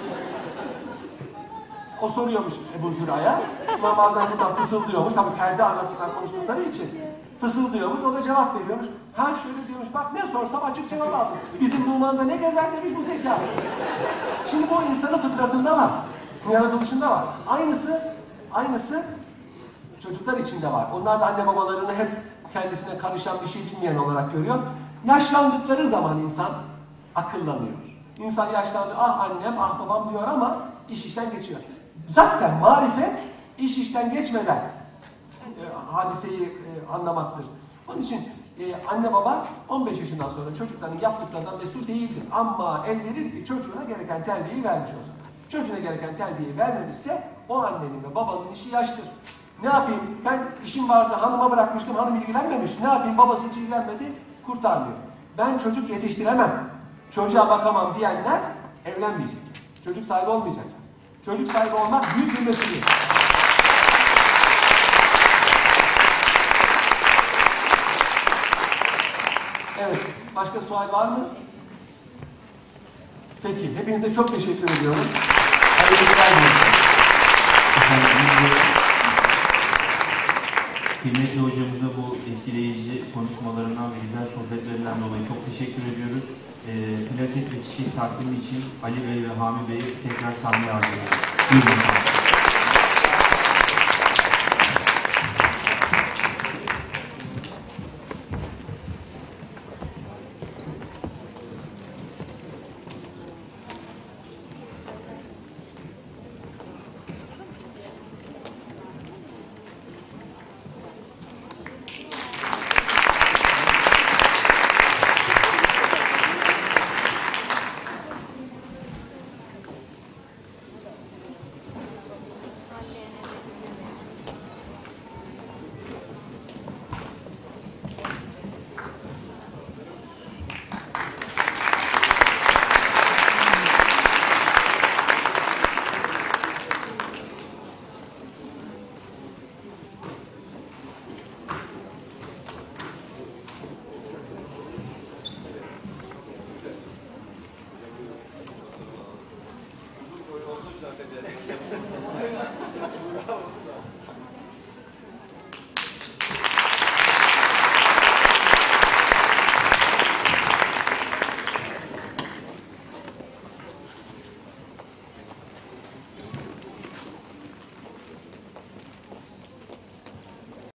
O soruyormuş Ebu Züra'ya. İmam-ı Azam buradan fısıldıyormuş. Tabii perde arasından konuştukları için. Fısıldıyormuş. O da cevap veriyormuş. Ha şöyle diyormuş. Bak ne sorsam açık cevap aldım. Bizim Numan'da ne gezer demiş bu zeka. Şimdi bu insanın fıtratında var. Yaratılışında var. Aynısı, aynısı çocuklar içinde var. Onlar da anne babalarını hep kendisine karışan bir şey bilmeyen olarak görüyor. Yaşlandıkları zaman insan akıllanıyor. İnsan yaşlandı, ah annem, ah babam diyor ama iş işten geçiyor. Zaten marifet iş işten geçmeden e, hadiseyi e, anlamaktır. Onun için e, anne baba 15 yaşından sonra çocukların yaptıklarından mesul değildir. Ama el verir ki çocuğuna gereken terbiyeyi vermiş olsun. Çocuğuna gereken terbiyeyi vermemişse o annenin ve babanın işi yaştır. Ne yapayım? Ben işim vardı, hanıma bırakmıştım, hanım ilgilenmemiş. Ne yapayım? Babası hiç ilgilenmedi, kurtarmıyor. Ben çocuk yetiştiremem, çocuğa bakamam diyenler evlenmeyecek. Çocuk sahibi olmayacak. Çocuk sahibi olmak büyük bir mesuliyet. Evet, başka sual var mı? Peki, hepinize çok teşekkür ediyorum. Hayırlı günler Kıymetli hocamıza bu etkileyici konuşmalarından ve güzel sohbetlerinden dolayı çok teşekkür ediyoruz. Ee, plaket ve çiçek takdimi için Ali Bey ve Hami Bey'i tekrar sahneye arz ediyoruz.